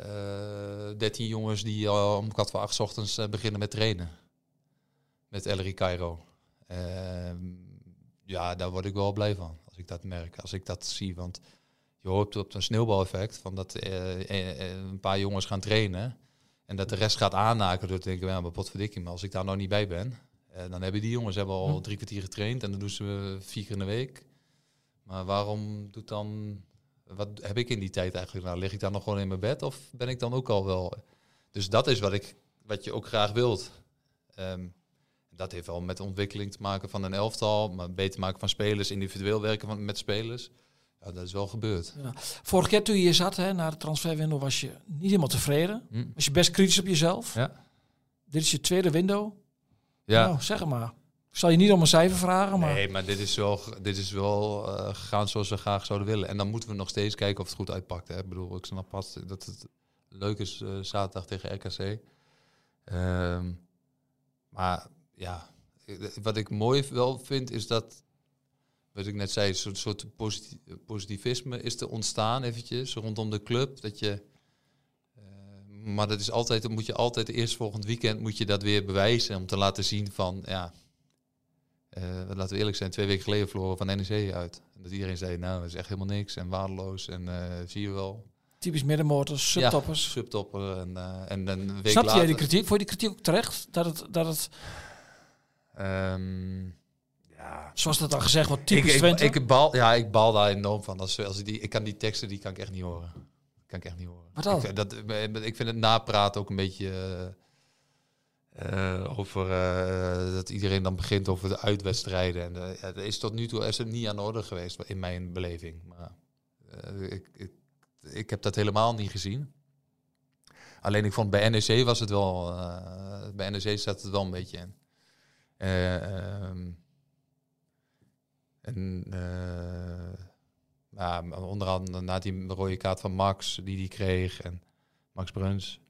uh, 13 jongens die al om kwart voor acht ochtends uh, beginnen met trainen. Met Ellery Cairo. ja, daar word ik wel blij van. Als ik dat merk, als ik dat zie. Want je hoopt op een sneeuwbaleffect. Van dat een paar jongens gaan trainen. En dat de rest gaat aanhaken door te denken, ja, maar potverdikking, maar als ik daar nou niet bij ben, uh, dan hebben die jongens hebben al drie kwartier getraind en dan doen ze vier keer in de week. Maar waarom doet dan... Wat heb ik in die tijd eigenlijk? Nou, lig ik dan nog gewoon in mijn bed of ben ik dan ook al wel... Dus dat is wat, ik, wat je ook graag wilt. Um, dat heeft wel met de ontwikkeling te maken van een elftal, maar beter maken van spelers, individueel werken van, met spelers. Ja, dat is wel gebeurd. Ja. Vorige keer toen je hier zat, hè, na de transferwindow, was je niet helemaal tevreden. Hm. Was je best kritisch op jezelf. Ja. Dit is je tweede window. Ja. Nou, zeg maar. Ik zal je niet om een cijfer vragen, maar Nee, maar dit is wel, dit is wel eh, gegaan zoals we graag zouden willen. En dan moeten we nog steeds kijken of het goed uitpakt. Hè. Ik bedoel, ik snap pas dat het leuk is eh, zaterdag tegen RKC. Ehm, maar ja, eh, wat ik mooi wel vind is dat, wat ik net zei, een soort, soort positi- positivisme is te ontstaan eventjes rondom de club. Dat je, maar dat is altijd, dan moet je altijd eerst volgend weekend moet je dat weer bewijzen om te laten zien van, ja, eh, laten we eerlijk zijn, twee weken geleden verloren van NEC uit. En dat iedereen zei, nou, dat is echt helemaal niks en waardeloos en eh, zie je wel. typisch middenmotors, subtoppers. Ja, subtopper en, eh, en dan een week later... jij die kritiek? Vond je die kritiek ook terecht? Dat het, dat het Ehm, ja, zoals dat dan gezegd wordt, ik, typisch ik, Twente? ik, bal, ja, ik bal daar enorm van. Als, als ik, die, ik kan die teksten, die kan ik echt niet horen. Kan ik echt niet horen. Wat dan? Ik, vind dat, ik vind het napraten ook een beetje eh, eh, over eh, dat iedereen dan begint over de uitwedstrijden. En eh, ja, dat is tot nu toe is het niet aan de orde geweest in mijn beleving. Maar eh, ik, ik, ik heb dat helemaal niet gezien. Alleen ik vond bij NEC was het wel, eh, bij NEC zat het wel een beetje in. Eh, ehm, en eh, ja, onder andere na die rode kaart van Max, die die kreeg, en Max Bruns.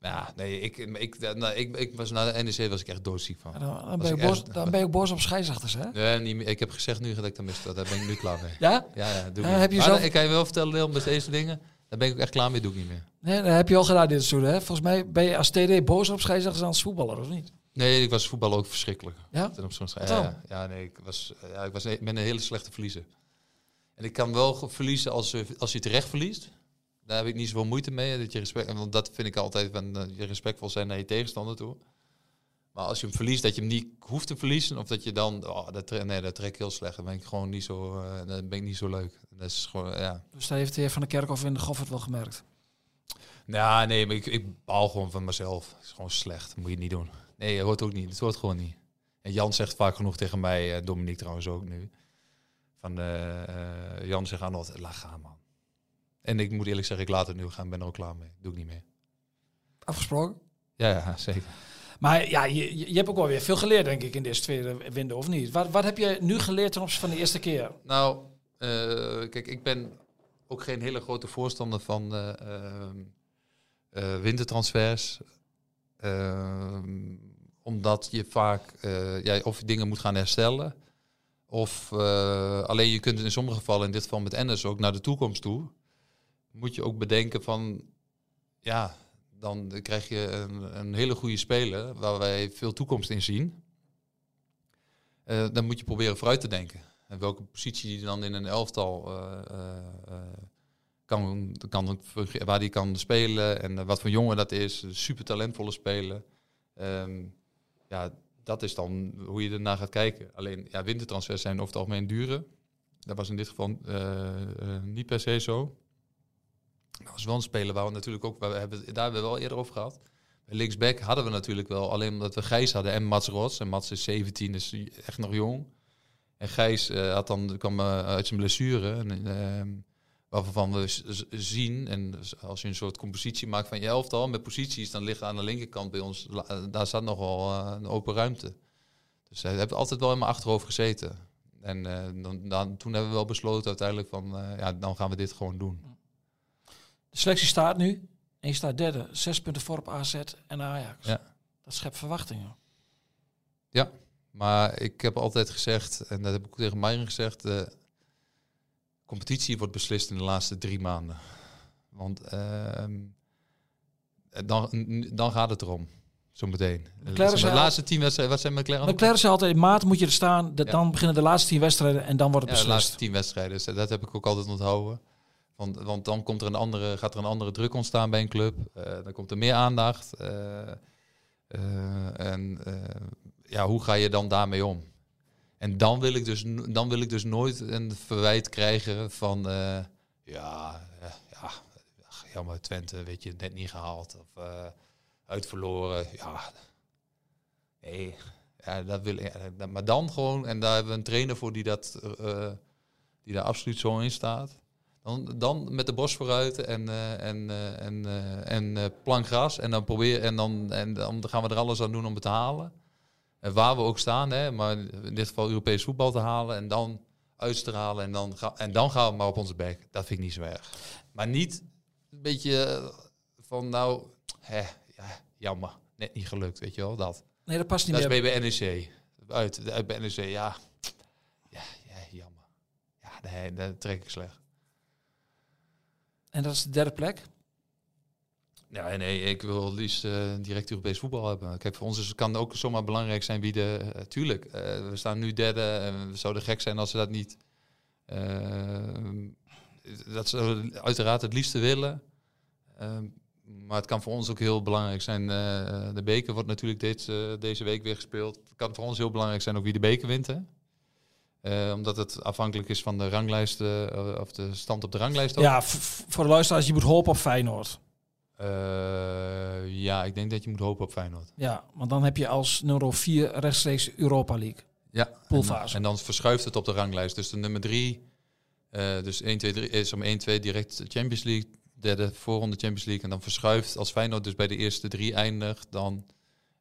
Ja, nee, ik, ik, nou, ik, ik was na de NEC was ik echt doodziek van. Ja, dan, ben je boos, echt- dan ben je ook boos op scheidsrechters, hè? Nee, niet meer. ik heb gezegd nu dat ik dat mis. Daar ben ik nu klaar mee. Ja? Ja, ja, doe ik heb je Maar zelf- Ik kan je wel vertellen, Leon, met deze dingen. Daar ben ik ook echt klaar mee, doe ik niet meer. Nee, dat heb je al gedaan dit seizoen, hè? Volgens mij ben je als TD boos op scheidsrechters aan het voetballer, of niet? Nee, ik was voetbal ook verschrikkelijk. Ja? Ten opzichte van- ja, ja, nee, ik was, ja, ik was ik ben een hele slechte verliezer. En ik kan wel verliezen als, je- als je terecht verliest. Daar heb ik niet zoveel moeite mee. Dat je respect, want dat vind ik altijd van eh, je respectvol zijn naar je tegenstander toe. Maar als je hem verliest, dat je hem niet hoeft te verliezen, of dat je dan, oh, dat, nee, dat trek ik heel slecht. Dan ben ik gewoon niet zo, eh, dan ben ik niet zo leuk. Dat is gewoon, ja. Dus dat heeft de heer Van der Kerkhoff in de Goffert wel gemerkt. Nou, nee, maar ik, ik baal gewoon van mezelf. Het is gewoon slecht. Dat moet je niet doen. Nee, dat hoort ook niet. Het hoort gewoon niet. En Jan zegt vaak genoeg tegen mij, uh, Dominique trouwens ook nu. Van, eh, eh, Jan zegt aan altijd, laat gaan man. En ik moet eerlijk zeggen, ik laat het nu gaan. ben er ook klaar mee. Doe ik niet meer. Afgesproken? Ja, ja, zeker. Maar ja, je, je hebt ook wel weer veel geleerd, denk ik, in deze tweede window, of niet? Wat, wat heb je nu geleerd ten opzichte van de eerste keer? Nou, eh, kijk, ik ben ook geen hele grote voorstander van eh, ehm, eh, wintertransfers. Ehm, omdat je vaak eh, ja, of je dingen moet gaan herstellen. Of eh, alleen je kunt in sommige gevallen, in dit geval met Ennis ook, naar de toekomst toe. Moet je ook bedenken van, ja, dan krijg je een, een hele goede speler waar wij veel toekomst in zien. Eh, dan moet je proberen vooruit te denken. En welke positie die dan in een elftal eh, kan, kan, waar die kan spelen en wat voor jongen dat is. Super talentvolle speler. Ehm, ja, dat is dan hoe je ernaar gaat kijken. Alleen, ja, wintertransfers zijn over het algemeen duren. Dat was in dit geval eh, eh, niet per se zo. Als wel een waar we natuurlijk ook, we hebben, daar hebben we wel eerder over gehad. Bij linksback hadden we natuurlijk wel, alleen omdat we Gijs hadden en Mats Rots. En Mats is 17, is echt nog jong. En Gijs eh, had dan, kwam uit zijn blessure. En, waarvan we zien, en als je een soort compositie maakt van je elftal met posities, dan ligt aan de linkerkant bij ons, eh, daar staat nogal eh, een open ruimte. Dus hij heeft altijd wel in mijn achterhoofd gezeten. En eh, dan, dan, toen hebben we wel besloten uiteindelijk van, ja, dan gaan we dit gewoon doen. De selectie staat nu. En je staat derde. Zes punten voor op AZ en Ajax. Ja. Dat schept verwachtingen. Maar ik heb altijd gezegd, en dat heb ik ook tegen Meijer gezegd, competitie wordt beslist in de laatste drie maanden. Want ehm, dan, dan gaat het erom, zometeen. McLaren de laatste tien wedstrijden, wat zijn McLaren? McLaren zei altijd, in maart moet je er staan. Dat Ja. Dan beginnen de laatste tien wedstrijden en dan wordt Ja, het de beslist. laatste tien wedstrijden. Dus dat heb ik ook altijd onthouden. Want, want dan komt er een andere, gaat er een andere druk ontstaan bij een club. Eh, dan komt er meer aandacht. Eh, eh, en ja, hoe ga je dan daarmee om? En dan wil ik dus, dan wil ik dus nooit een verwijt krijgen van... eh, ja, eh, ja, ach, jammer, Twente, weet je, net niet gehaald. Of eh uitverloren. Ja, nee, ja, dat wil ja, Maar dan gewoon, en daar hebben we een trainer voor die dat, die daar absoluut zo in staat. Dan, dan met de borst vooruit en, en, en, en eh, plank gras. En dan, probeer, en, dan, en dan gaan we er alles aan doen om het te halen. En waar we ook staan, hè, maar in dit geval Europees voetbal te halen. En dan uitstralen en dan, ga, en dan gaan we maar op onze bek. Dat vind ik niet zo erg. Maar niet een beetje eh, van nou, hè, ja, jammer. Net niet gelukt, weet je wel, dat. Nee, dat past niet Dat is meer. bij NEC. Uit, uit bij NEC, ja. Ja, ja jammer. Ja, nee, dat trek ik slecht. En dat is de derde plek. Ja, nee, ik wil liefst eh, direct Europees voetbal hebben. Kijk, voor ons is, kan ook zomaar belangrijk zijn wie de... eh, tuurlijk, eh, we staan nu derde en we zouden gek zijn als we dat niet... dat ze uiteraard het liefste willen. Maar het kan voor ons ook heel belangrijk zijn. de beker wordt natuurlijk dit, deze week weer gespeeld. Het kan voor ons heel belangrijk zijn ook wie de beker wint. Omdat het afhankelijk is van de ranglijst, of de stand op de ranglijst. Ja, voor de luisteraars, je moet hopen op Feyenoord. Eh, ja, ik denk dat je moet hopen op Feyenoord. Ja, want dan heb je als nummer 4 rechtstreeks Europa League. Ja, Poolfase. En, dan verschuift het op de ranglijst. Dus de nummer 3, dus 1, 2, 3 is om 1, 2 direct Champions League. Derde voorronde Champions League. En dan verschuift als Feyenoord dus bij de eerste drie eindigt, dan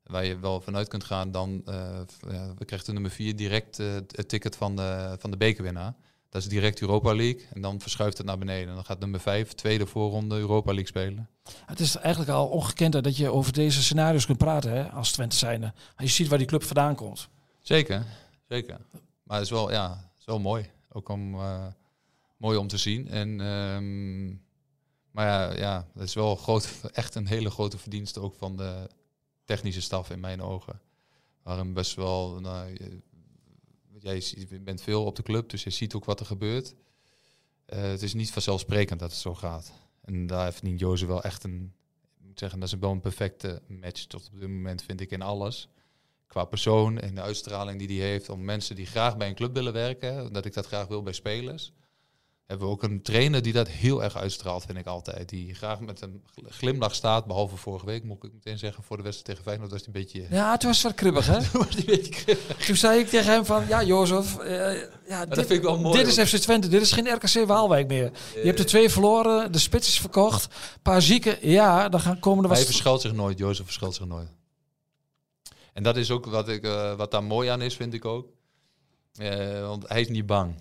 waar je wel vanuit kunt gaan, dan eh, v- ja, we krijgen de nummer 4 direct eh, het ticket van de, van de bekerwinnaar. Dat is direct Europa League. En dan verschuift het naar beneden. En dan gaat nummer 5, tweede voorronde Europa League spelen. Het is eigenlijk al ongekend dat je over deze scenario's kunt praten hè, als Twente zijnde. Als je ziet waar die club vandaan komt. Zeker, zeker. Maar het is wel, ja, het is wel mooi. Ook om, eh, mooi om te zien. En, ehm, maar ja, ja, het is wel groot, echt een hele grote verdienste ook van de technische staf in mijn ogen. Waarom best wel, nou, jij bent veel op de club, dus je ziet ook wat er gebeurt. Eh, het is niet vanzelfsprekend dat het zo gaat. En daar verdient Jozef wel echt een, moet zeggen, dat is wel een perfecte match tot op dit moment, vind ik, in alles qua persoon en de uitstraling die hij heeft om mensen die graag bij een club willen werken, dat ik dat graag wil bij spelers. Hebben we ook een trainer die dat heel erg uitstraalt, vind ik altijd. Die graag met een gl- glimlach staat, behalve vorige week, moet ik meteen zeggen, voor de wedstrijd tegen Feyenoord was hij een beetje... Ja, het was wat kribbig hè. was hij een beetje kribbig. Toen zei ik tegen hem van, ja Jozef, eh, ja, dit, dat vind ik wel mooi dit is. FC Twente, dit is geen RKC Waalwijk meer. Je hebt er twee verloren, de spits is verkocht, een paar zieken, ja, dan gaan komen er Hij wat... verschuilt zich nooit, Jozef verschuilt zich nooit. En dat is ook wat, ik, eh, wat daar mooi aan is, vind ik ook. Eh, want hij is niet bang.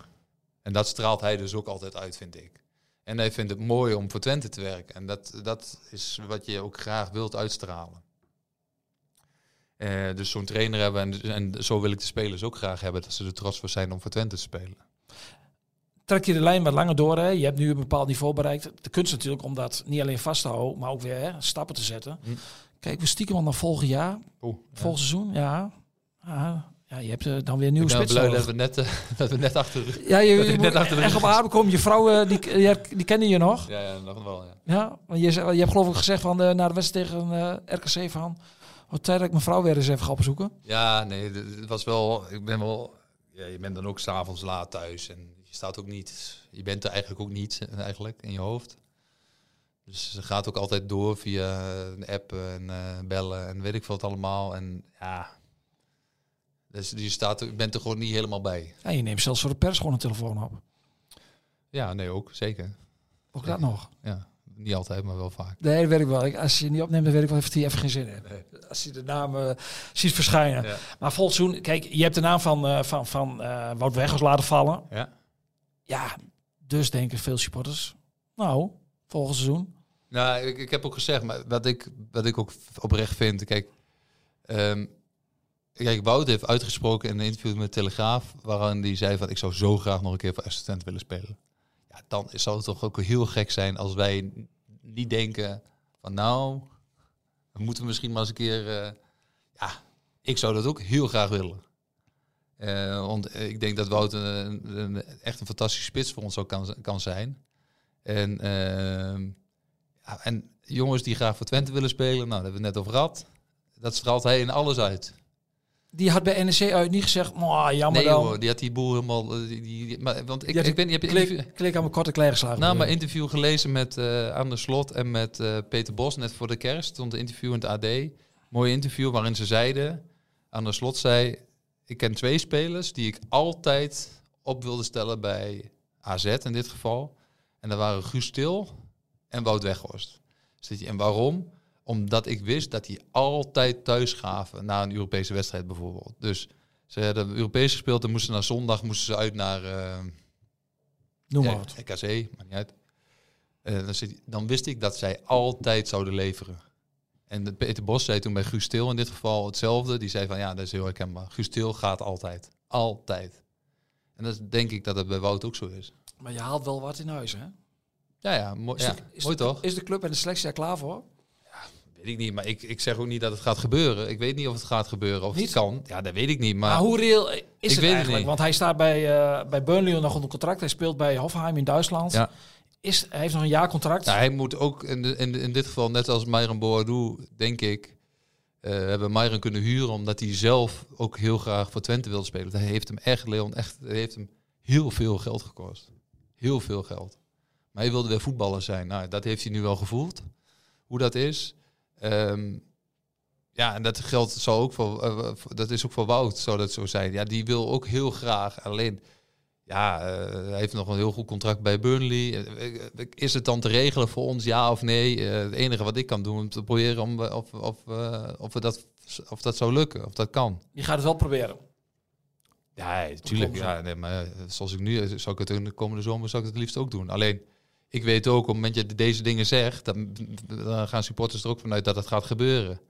En dat straalt hij dus ook altijd uit, vind ik. En hij vindt het mooi om voor Twente te werken. En dat, dat is wat je ook graag wilt uitstralen. Eh, dus zo'n trainer hebben, en, en zo wil ik de spelers ook graag hebben, dat ze er trots voor zijn om voor Twente te spelen. Trek je de lijn wat langer door, hè? je hebt nu een bepaald niveau bereikt. De kunst natuurlijk om dat niet alleen vast te houden, maar ook weer hè, stappen te zetten. Hm. Kijk, we stiekem al naar volgend jaar, Oeh, volgend seizoen, ja. Ja, ja, je hebt eh, dan weer een nieuwe ik ben spits blij dat we net, eh, dat we net achter de Ja, je, je net achter echt op adem. Je vrouw, eh, die, die, die kennen je nog. Ja, ja, nog wel, ja. Ja, want je, je hebt geloof ik gezegd van de, na de wedstrijd tegen RKC van... Wat tijd dat ik mijn vrouw weer eens even ga opzoeken. Ja, nee, het was wel. Ik ben wel. Ja, je bent dan ook s'avonds laat thuis en je staat ook niet. Je bent er eigenlijk ook niet eigenlijk in je hoofd. Dus ze gaat ook altijd door via een app en bellen en weet ik veel wat allemaal. En ja, dus je staat, er- je bent er gewoon niet helemaal bij. Ja, je neemt zelfs voor de pers gewoon een telefoon op. Ja, nee, ook zeker. Ook dat nog. Ja, niet altijd, maar wel vaak. Nee, dat weet ik wel. Als je niet opneemt, dan weet ik wel heeft hij even geen zin in. Als je de naam eh, ziet verschijnen. Ja. Maar volgend seizoen, kijk, je hebt de naam van, eh van, van eh, Wout Weghorst laten vallen. Ja. Ja, dus denken veel supporters. Nou, volgend seizoen. Nou, ik, ik heb ook gezegd, maar wat ik, wat ik ook oprecht vind, kijk, ehm, kijk, Wout heeft uitgesproken in een interview met Telegraaf, waarin hij zei van, ik zou zo graag nog een keer voor assistent willen spelen. Ja, dan zou het toch ook heel gek zijn als wij niet denken van, nou, we moeten misschien maar eens een keer, eh, ja, ik zou dat ook heel graag willen. Eh, want ik denk dat Wout een, echt een fantastische spits voor ons ook kan, kan zijn. En ehm, en jongens die graag voor Twente willen spelen, nou, daar hebben we net over gehad. Dat straalt hij in alles uit. Die had bij NEC uit niet gezegd, "Mwah, jammer Nee dan. hoor, die had die boel helemaal... eh, Die, maar, want ik, ik heb je Klik, interview, klik aan mijn korte klei geslagen. nou, mijn interview gelezen met eh Aan de Slot en met eh, Peter Bos net voor de kerst. stond een interview in het AD. Mooi interview waarin ze zeiden... Aan de Slot zei... Ik ken twee spelers die ik altijd op wilde stellen bij AZ in dit geval. En dat waren Guus Til en Wout Weghorst. Je- En waarom? Omdat ik wist dat die altijd thuis gaven na een Europese wedstrijd bijvoorbeeld. Dus ze hadden Europees gespeeld en moesten na zondag moesten ze uit naar eh, Noem maar wat. RKC, maakt niet uit. Eh, dan, zit, dan wist ik dat zij altijd zouden leveren. En Peter Bos zei toen bij Guus Til in dit geval hetzelfde. Die zei van ja, dat is heel herkenbaar. Guus Til gaat altijd. Altijd. En dat denk ik dat het bij Wout ook zo is. Maar je haalt wel wat in huis, hè? Ja, ja, mooi, Is, ja, de, is mooi de- toch? Is de club en de selectie daar klaar voor? Weet ik niet, maar ik, ik zeg ook niet dat het gaat gebeuren. Ik weet niet of het gaat gebeuren, of Niet? het kan. Ja, dat weet ik niet. Maar, Maar, hoe reëel is Ik het weet het eigenlijk? niet. Want hij staat bij, eh bij Burnley nog onder contract. Hij speelt bij Hoffenheim in Duitsland. Ja. Is, hij heeft nog een jaar contract. Nou, hij moet ook in, de, in, in dit geval, net als Myron Boadu, denk ik, eh, hebben Myron kunnen huren omdat hij zelf ook heel graag voor Twente wilde spelen. Hij heeft hem echt, Leon, echt, heeft hem heel veel geld gekost. Heel veel geld. Maar hij wilde weer voetballer zijn. Nou, dat heeft hij nu wel gevoeld. Hoe dat is. Ehm, ja, en dat geldt zal ook voor, eh, voor- dat is ook voor Wout, zou dat zo zijn. Ja, die wil ook heel graag. Alleen, ja, eh, hij heeft nog een heel goed contract bij Burnley. Eh, eh, Is het dan te regelen voor ons, ja of nee? Eh, het enige wat ik kan doen, om te proberen om, of, of, eh, of, we dat, of dat zou lukken, of dat kan. Je gaat het wel proberen. Ja, natuurlijk. Ja, nee, maar eh, zoals ik nu, eh, zou ik het in de komende zomer zou ik het liefst ook doen. Alleen, ik weet ook, op het moment dat je deze dingen zegt, dan, dan gaan supporters er ook vanuit dat het gaat gebeuren.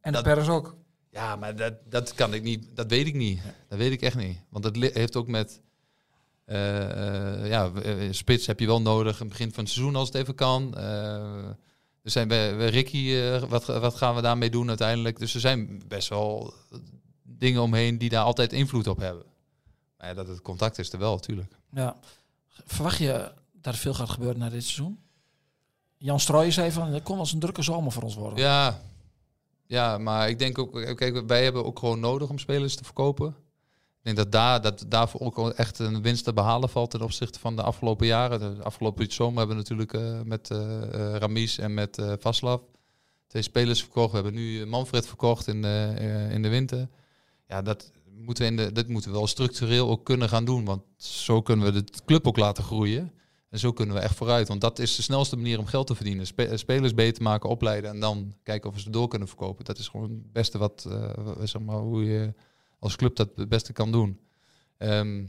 En de Dat- pers ook. Ja, maar dat, dat kan ik niet. Dat weet ik niet. Dat weet ik echt niet. Want dat heeft ook met. eh, eh, ja, eh, spits heb je wel nodig. in het begin van het seizoen als het even kan. Eh, er zijn bij, bij Ricky, wat, wat gaan we daarmee doen uiteindelijk? Dus er zijn best wel dingen omheen die daar altijd invloed op hebben. Maar ja, dat het contact is er wel, natuurlijk. Ja. Verwacht je dat veel gaat gebeuren na dit seizoen? Jan Strooijen zei van, dat kon wel eens een drukke zomer voor ons worden. Ja, ja, maar ik denk ook, kijk, wij hebben ook gewoon nodig om spelers te verkopen. Ik denk dat, daar, dat daarvoor ook echt een winst te behalen valt ten opzichte van de afgelopen jaren. De afgelopen zomer hebben we natuurlijk eh, met eh, Ramis en met eh Vaslav twee spelers verkocht. We hebben nu Manfred verkocht in de, in de winter. Ja, dat moeten, we in de, dat moeten we wel structureel ook kunnen gaan doen. Want zo kunnen we de club ook laten groeien. En zo kunnen we echt vooruit. Want dat is de snelste manier om geld te verdienen. Spe- spelers beter maken, opleiden en dan kijken of we ze door kunnen verkopen. Dat is gewoon het beste wat, eh, zeg maar, hoe je als club dat het beste kan doen. Ehm,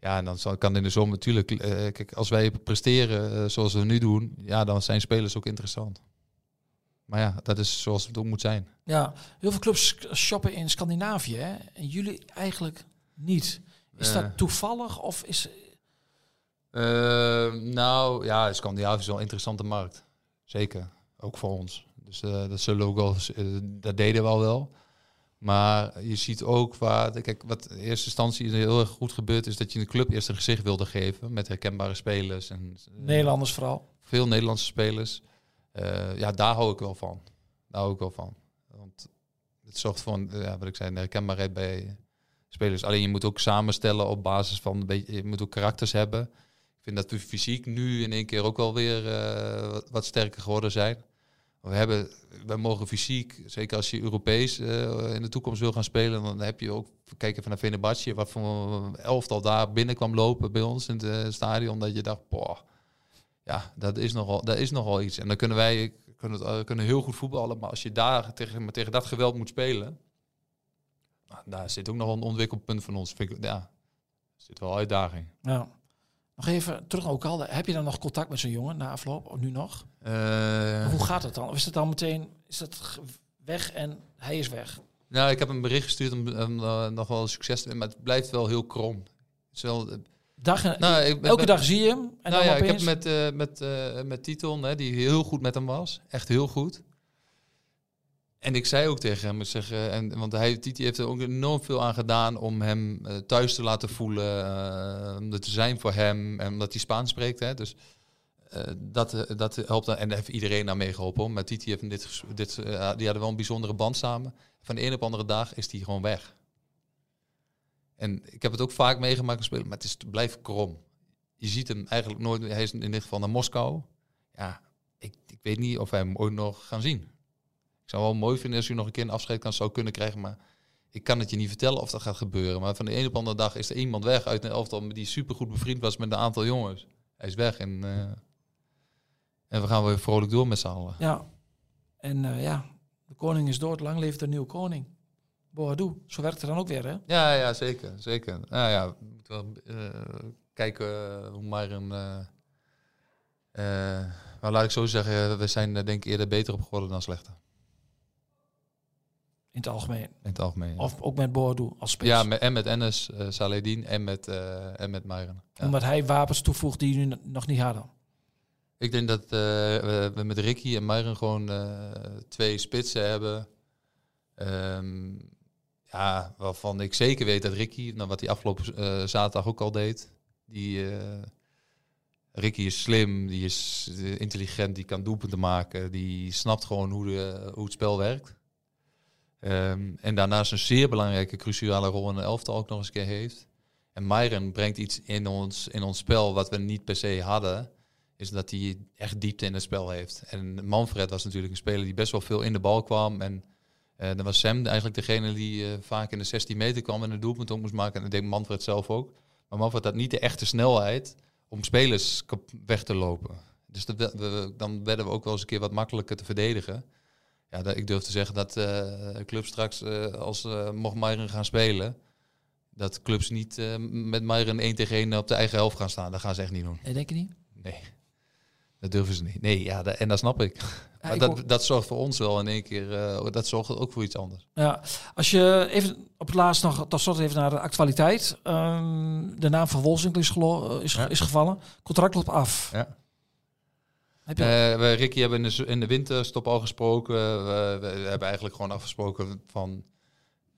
ja, en dan zal, kan in de zomer natuurlijk, eh, kijk, als wij presteren eh, zoals we nu doen, ja, dan zijn spelers ook interessant. Maar ja, dat is zoals het ook moet zijn. Ja, heel veel clubs shoppen in Scandinavië. Hè? En jullie eigenlijk niet. Is Eh. dat toevallig of is... Eh, nou ja, Scandinavië is wel een interessante markt. Zeker. Ook voor ons. Dus eh, dat zullen we ook wel, eh, dat deden we al wel. Maar je ziet ook waar, kijk, wat in eerste instantie heel erg goed gebeurt, is dat je een club eerst een gezicht wilde geven met herkenbare spelers en eh, Nederlanders vooral. veel Nederlandse spelers. Ja, daar hou ik wel van. Daar hou ik wel van. Want het zorgt voor, een, ja, wat ik zei, een herkenbaarheid bij spelers. Alleen je moet ook samenstellen op basis van, een beetje, je moet ook karakters hebben. Vind dat we fysiek nu in één keer ook wel weer eh, wat, sterker geworden zijn. We hebben, wij mogen fysiek, zeker als je Europees eh, in de toekomst wil gaan spelen, dan heb je ook, kijk even naar Fenerbahce, wat voor elftal daar binnen kwam lopen bij ons in het eh, stadion, dat je dacht, boah, ja, dat is nogal, dat is nogal iets. En dan kunnen wij kunnen, het, kunnen heel goed voetballen, maar als je daar tegen, maar tegen dat geweld moet spelen, nou, daar zit ook nog een ontwikkelpunt van ons. Vind ik, ja, zit wel uitdaging. Ja. Nog even terug naar Okalde. Heb je dan nog contact met zo'n jongen na afloop? Of nu nog? Eh, Hoe gaat het dan? Of is het dan meteen is dat weg en hij is weg? Nou, ik heb een bericht gestuurd om, om eh, nog wel succes te maar het blijft wel heel krom. Het is wel, eh, Dag en, nou, ik elke ben- dag zie je hem. En nou dan ja, ik heb met, met, met Titon, hè, die heel goed met hem was. Echt heel goed. En ik zei ook tegen hem, zeg, eh, en, want hij, Titi heeft er ook enorm veel aan gedaan om hem eh, thuis te laten voelen. eh, om er te zijn voor hem. En omdat hij Spaans spreekt. Hè, dus dat, dat helpt. En daar heeft iedereen naar meegeholpen. hoor. Maar Titi heeft dit, dit, die hadden wel een bijzondere band samen. Van de een op de andere dag is hij gewoon weg. En ik heb het ook vaak meegemaakt spelen, maar het, is, blijft krom. Je ziet hem eigenlijk nooit. Hij is in dit geval naar Moskou. Ja, ik, ik weet niet of wij hem ooit nog gaan zien. Ik zou wel mooi vinden als u nog een keer een afscheid kan zou kunnen krijgen, maar ik kan het je niet vertellen of dat gaat gebeuren. Maar van de ene op de andere dag is er iemand weg uit een elftal die supergoed bevriend was met een aantal jongens. Hij is weg en, eh, en we gaan weer vrolijk door met z'n allen. Ja. En eh, ja, de koning is dood. Lang leeft de nieuwe koning. Boadu. Zo werkt het dan ook weer, hè? Ja, ja, zeker. zeker. Nou ja, we moeten wel eh, kijken hoe maar een... maar laat ik zo zeggen, we zijn denk ik eerder beter op geworden dan slechter. In het algemeen. In het algemeen. ja. Of ook met Boadu als spits. ja, met, en met Ennis, eh Saledin en met, eh en met Meiren. Ja. Omdat hij wapens toevoegt die jullie nog niet hadden. Ik denk dat eh, we, met Ricky en Meiren gewoon twee spitsen hebben. Ehm, ja, waarvan ik zeker weet dat Ricky, nou, wat hij afgelopen zaterdag ook al deed. Die, Ricky is slim, die is intelligent, die kan doelpunten maken. Die snapt gewoon hoe, de, hoe het spel werkt. Ehm, en daarnaast een zeer belangrijke, cruciale rol in de elftal ook nog eens een keer heeft. En Myron brengt iets in ons, in ons spel wat we niet per se hadden. Is dat hij echt diepte in het spel heeft. En Manfred was natuurlijk een speler die best wel veel in de bal kwam. En eh, dan was Sam eigenlijk degene die eh, vaak in de 16 meter kwam en een doelpunt ook moest maken. En dat deed Manfred zelf ook. Maar Manfred had niet de echte snelheid om spelers weg te lopen. Dus dan werden we ook wel eens een keer wat makkelijker te verdedigen. Ja, dat, ik durf te zeggen dat eh club straks, eh, als eh, mocht Myron gaan spelen, dat clubs niet met Myron 1 tegen 1 op de eigen helft gaan staan. Dat gaan ze echt niet doen. Nee, denk je niet? Nee, dat durven ze niet. Nee, ja, dat- en dat snap ik. maar ik dat, dat zorgt voor ons wel in één keer, dat zorgt ook voor iets anders. Ja, als je even op het laatst nog tot slot even naar de actualiteit. Ehm, de naam van Wolfswinkel is, gelo- is, Ja. is gevallen. Contract loopt af. Ja. Heb je, Eh, we, Ricky hebben in de, in de winterstop al gesproken. We, we hebben eigenlijk gewoon afgesproken van...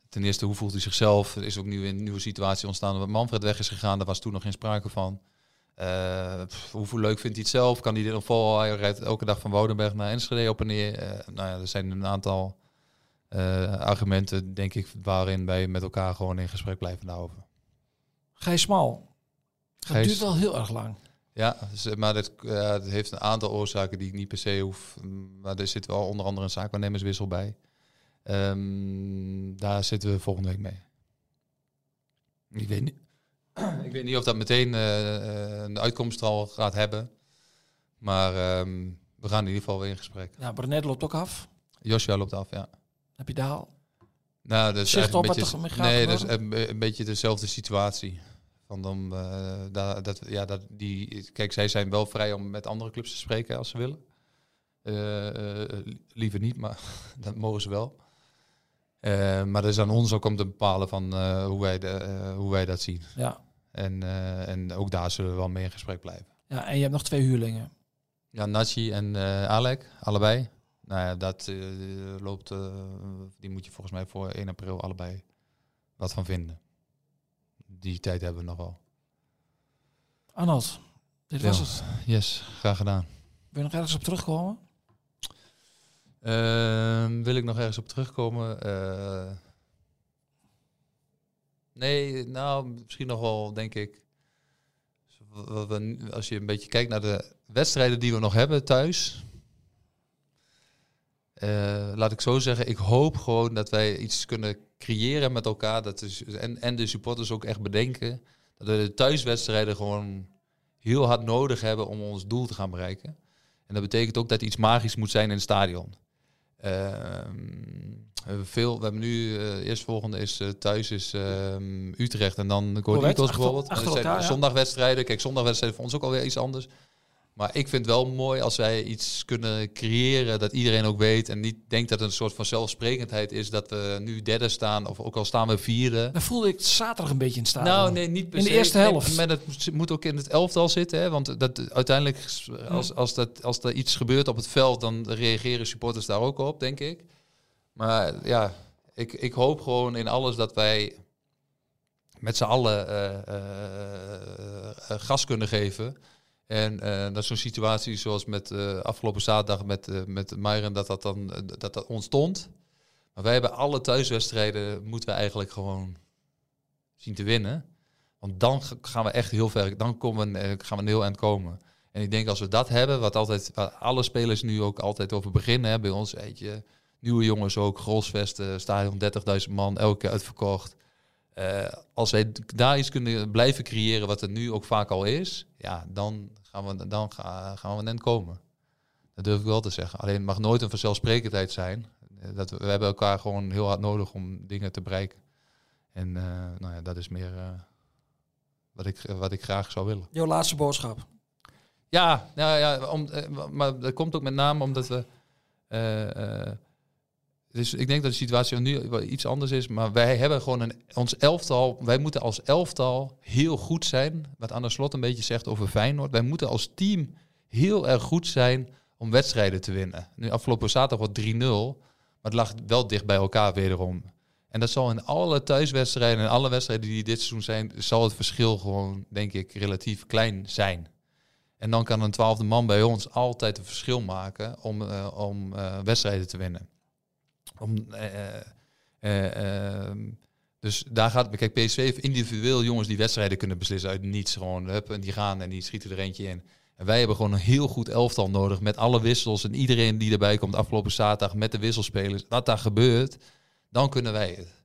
Ten eerste, hoe voelt hij zichzelf? Er is ook nu een nieuwe situatie ontstaan. Dat Manfred weg is gegaan, daar was toen nog geen sprake van. Eh, pff, hoeveel leuk vindt hij het zelf? Kan hij dit nog vol? Hij rijdt elke dag van Woudenberg naar Enschede op en neer. Eh, nou ja, er zijn een aantal argumenten, denk ik, waarin wij met elkaar gewoon in gesprek blijven daarover. Gijs Smal. Dat Gijs- duurt wel heel erg lang. Ja, dus, maar dat, ja, het heeft een aantal oorzaken die ik niet per se hoef. mm, Maar er zit wel onder andere een zaakwaarnemerswissel bij. Ehm, daar zitten we volgende week mee. Ik weet niet, ik weet niet of dat meteen eh, eh, een uitkomst al gaat hebben. Maar ehm, we gaan in ieder geval weer in gesprek. Ja, Brenet loopt ook af. Joshua loopt af, ja. Heb je daar al? Nou, dat is Zicht op een beetje, nee, dat is een beetje dezelfde situatie. Van dan, eh, daar- dat, ja, dat, die, kijk, zij zijn wel vrij om met andere clubs te spreken als ze willen. Eh, eh, liever niet, maar dat mogen ze wel. Maar dat is aan ons ook om te bepalen van hoe, wij de, hoe wij dat zien. Ja. En, en ook daar zullen we wel mee in gesprek blijven. ja. En je hebt nog twee huurlingen. Ja, Nachi en Alek, allebei. Nou ja, dat loopt, die moet je volgens mij voor 1 april allebei wat van vinden. Die tijd hebben we nog wel. Arnold, dit was Ja. het. Yes, graag gedaan. Wil je nog ergens op terugkomen? Ehm, wil ik nog ergens op terugkomen? Eh, nee, nou, misschien nog wel, denk ik. Als je een beetje kijkt naar de wedstrijden die we nog hebben thuis. Eh, laat ik zo zeggen, ik hoop gewoon dat wij iets kunnen creëren met elkaar. Dat is, en, en de supporters ook echt bedenken. Dat we de thuiswedstrijden gewoon heel hard nodig hebben om ons doel te gaan bereiken. En dat betekent ook dat iets magisch moet zijn in het stadion. Ehm, we hebben veel, we hebben nu, eh eerstvolgende is eh, thuis is ehm, Utrecht en dan Go Correct, Eagles achter- bijvoorbeeld. achter En dat zijn elkaar, ja. Zondagwedstrijden. Kijk, zondagwedstrijden voor ons ook alweer iets anders. Maar ik vind het wel mooi als wij iets kunnen creëren dat iedereen ook weet. En niet denkt dat het een soort van zelfsprekendheid is dat we nu derde staan. Of ook al staan we vierde. Dan voelde ik zaterdag een beetje in het stadion. Nou, nee, niet per In de se. eerste Nee, helft. maar dat moet ook in het elftal zitten. Hè? Want dat, uiteindelijk, als, als, dat, als er iets gebeurt op het veld, dan reageren supporters daar ook op, denk ik. Maar ja, ik, ik hoop gewoon in alles dat wij met z'n allen eh, eh, eh, gas kunnen geven. En eh, dat zo'n situatie zoals met eh, afgelopen zaterdag met, eh met Myron, dat dat dan dat dat ontstond. Maar wij hebben alle thuiswedstrijden, moeten we eigenlijk gewoon zien te winnen. Want dan gaan we echt heel ver, dan komen gaan we een heel eind komen. En ik denk als we dat hebben, wat altijd, alle spelers nu ook altijd over beginnen, hè, bij ons, weet je, Nieuwe jongens ook, Grolsvesten, stadion 30.000 man, elke keer uitverkocht. Als wij daar iets kunnen blijven creëren wat er nu ook vaak al is, ja, dan gaan we, dan ga- gaan we net komen. Dat durf ik wel te zeggen. Alleen het mag nooit een vanzelfsprekendheid zijn. Eh, Dat we, we hebben elkaar gewoon heel hard nodig om dingen te bereiken. En eh, nou ja, dat is meer eh, wat, ik, wat ik graag zou willen. Jouw laatste boodschap. Ja, nou ja, om, maar dat komt ook met name omdat we. Dus ik denk dat de situatie nu iets anders is, maar wij hebben gewoon een, ons elftal. Wij moeten als elftal heel goed zijn. Wat Anne Slot een beetje zegt over Feyenoord. Wij moeten als team heel erg goed zijn om wedstrijden te winnen. Nu afgelopen zaterdag was 3-0, maar het lag wel dicht bij elkaar wederom. En dat zal in alle thuiswedstrijden en alle wedstrijden die dit seizoen zijn, zal het verschil gewoon, denk ik, relatief klein zijn. En dan kan een twaalfde man bij ons altijd een verschil maken om, eh, om eh, wedstrijden te winnen. Om, eh, eh, ehm, dus daar gaat, kijk, PSV heeft individueel jongens die wedstrijden kunnen beslissen uit niets. Gewoon, hup, en die gaan en die schieten er eentje in. En wij hebben gewoon een heel goed elftal nodig met alle wissels en iedereen die erbij komt afgelopen zaterdag met de wisselspelers. Dat daar gebeurt, dan kunnen wij het.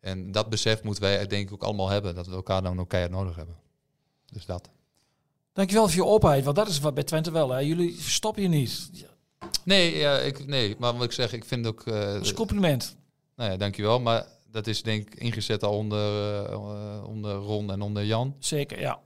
En dat besef moeten wij denk ik ook allemaal hebben, dat we elkaar dan ook keihard nodig hebben. Dus dat. Dankjewel voor je openheid, want dat is wat bij Twente wel. Hè. Jullie stoppen je niet. Nee, ja, ik, nee, maar wat ik zeg, ik vind ook... eh, Dat is een compliment. nou ja, dankjewel. Maar dat is denk ik ingezet al onder, eh, eh, onder Ron en onder Jan. Zeker, ja.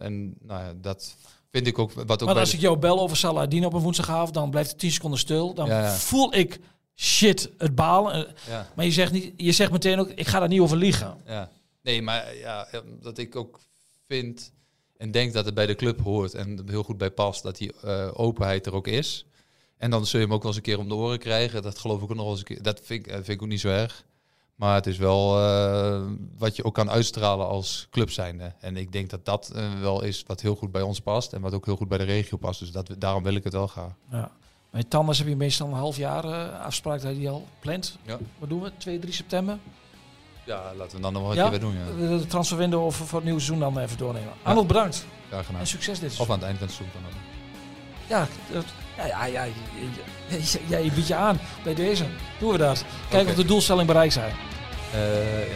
En nou ja, dat vind ik ook... Wat ook Maar als de- ik jou bel over Saladin op een woensdagavond, dan blijft het 10 seconden stil. Dan Ja, ja. voel ik shit, het balen. Ja, Maar je zegt, niet, je zegt meteen ook, ik ga daar niet over liegen. ja. Nee, maar ja, dat ik ook vind en denk dat het bij de club hoort en er heel goed bij past dat die openheid er ook is. En dan zul je hem ook wel eens een keer om de oren krijgen. Dat geloof ik ook nog wel eens een keer. Dat vind ik, eh, vind ik ook niet zo erg. Maar het is wel eh, wat je ook kan uitstralen als club zijnde. En ik denk dat dat eh, wel is wat heel goed bij ons past. En wat ook heel goed bij de regio past. Dus dat, daarom wil ik het wel gaan. Ja. Met Tandas heb je meestal een half jaar afspraak dat hij die al plant. Ja. Wat doen we? 2, 3 september? Ja, laten we dan nog wel een Ja? keer weer doen. Ja. De transferwindow voor, voor het nieuwe seizoen dan even doornemen. Arnold, bedankt. Graag gedaan. En succes dit Of aan het eind van het seizoen dan. ook. Ja, dat- ja, ja, ja, ja, je biedt je aan bij deze. Doen we dat. Kijken Oké. of de doelstelling bereikt zijn. Eh,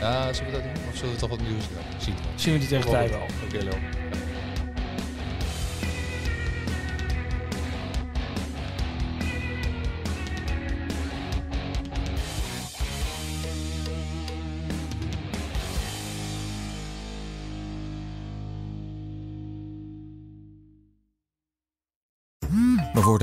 ja. ja, zullen we dat doen? Of zullen we toch wat nieuws doen? Zien we. Zien we die tegen tijd wel. Oké,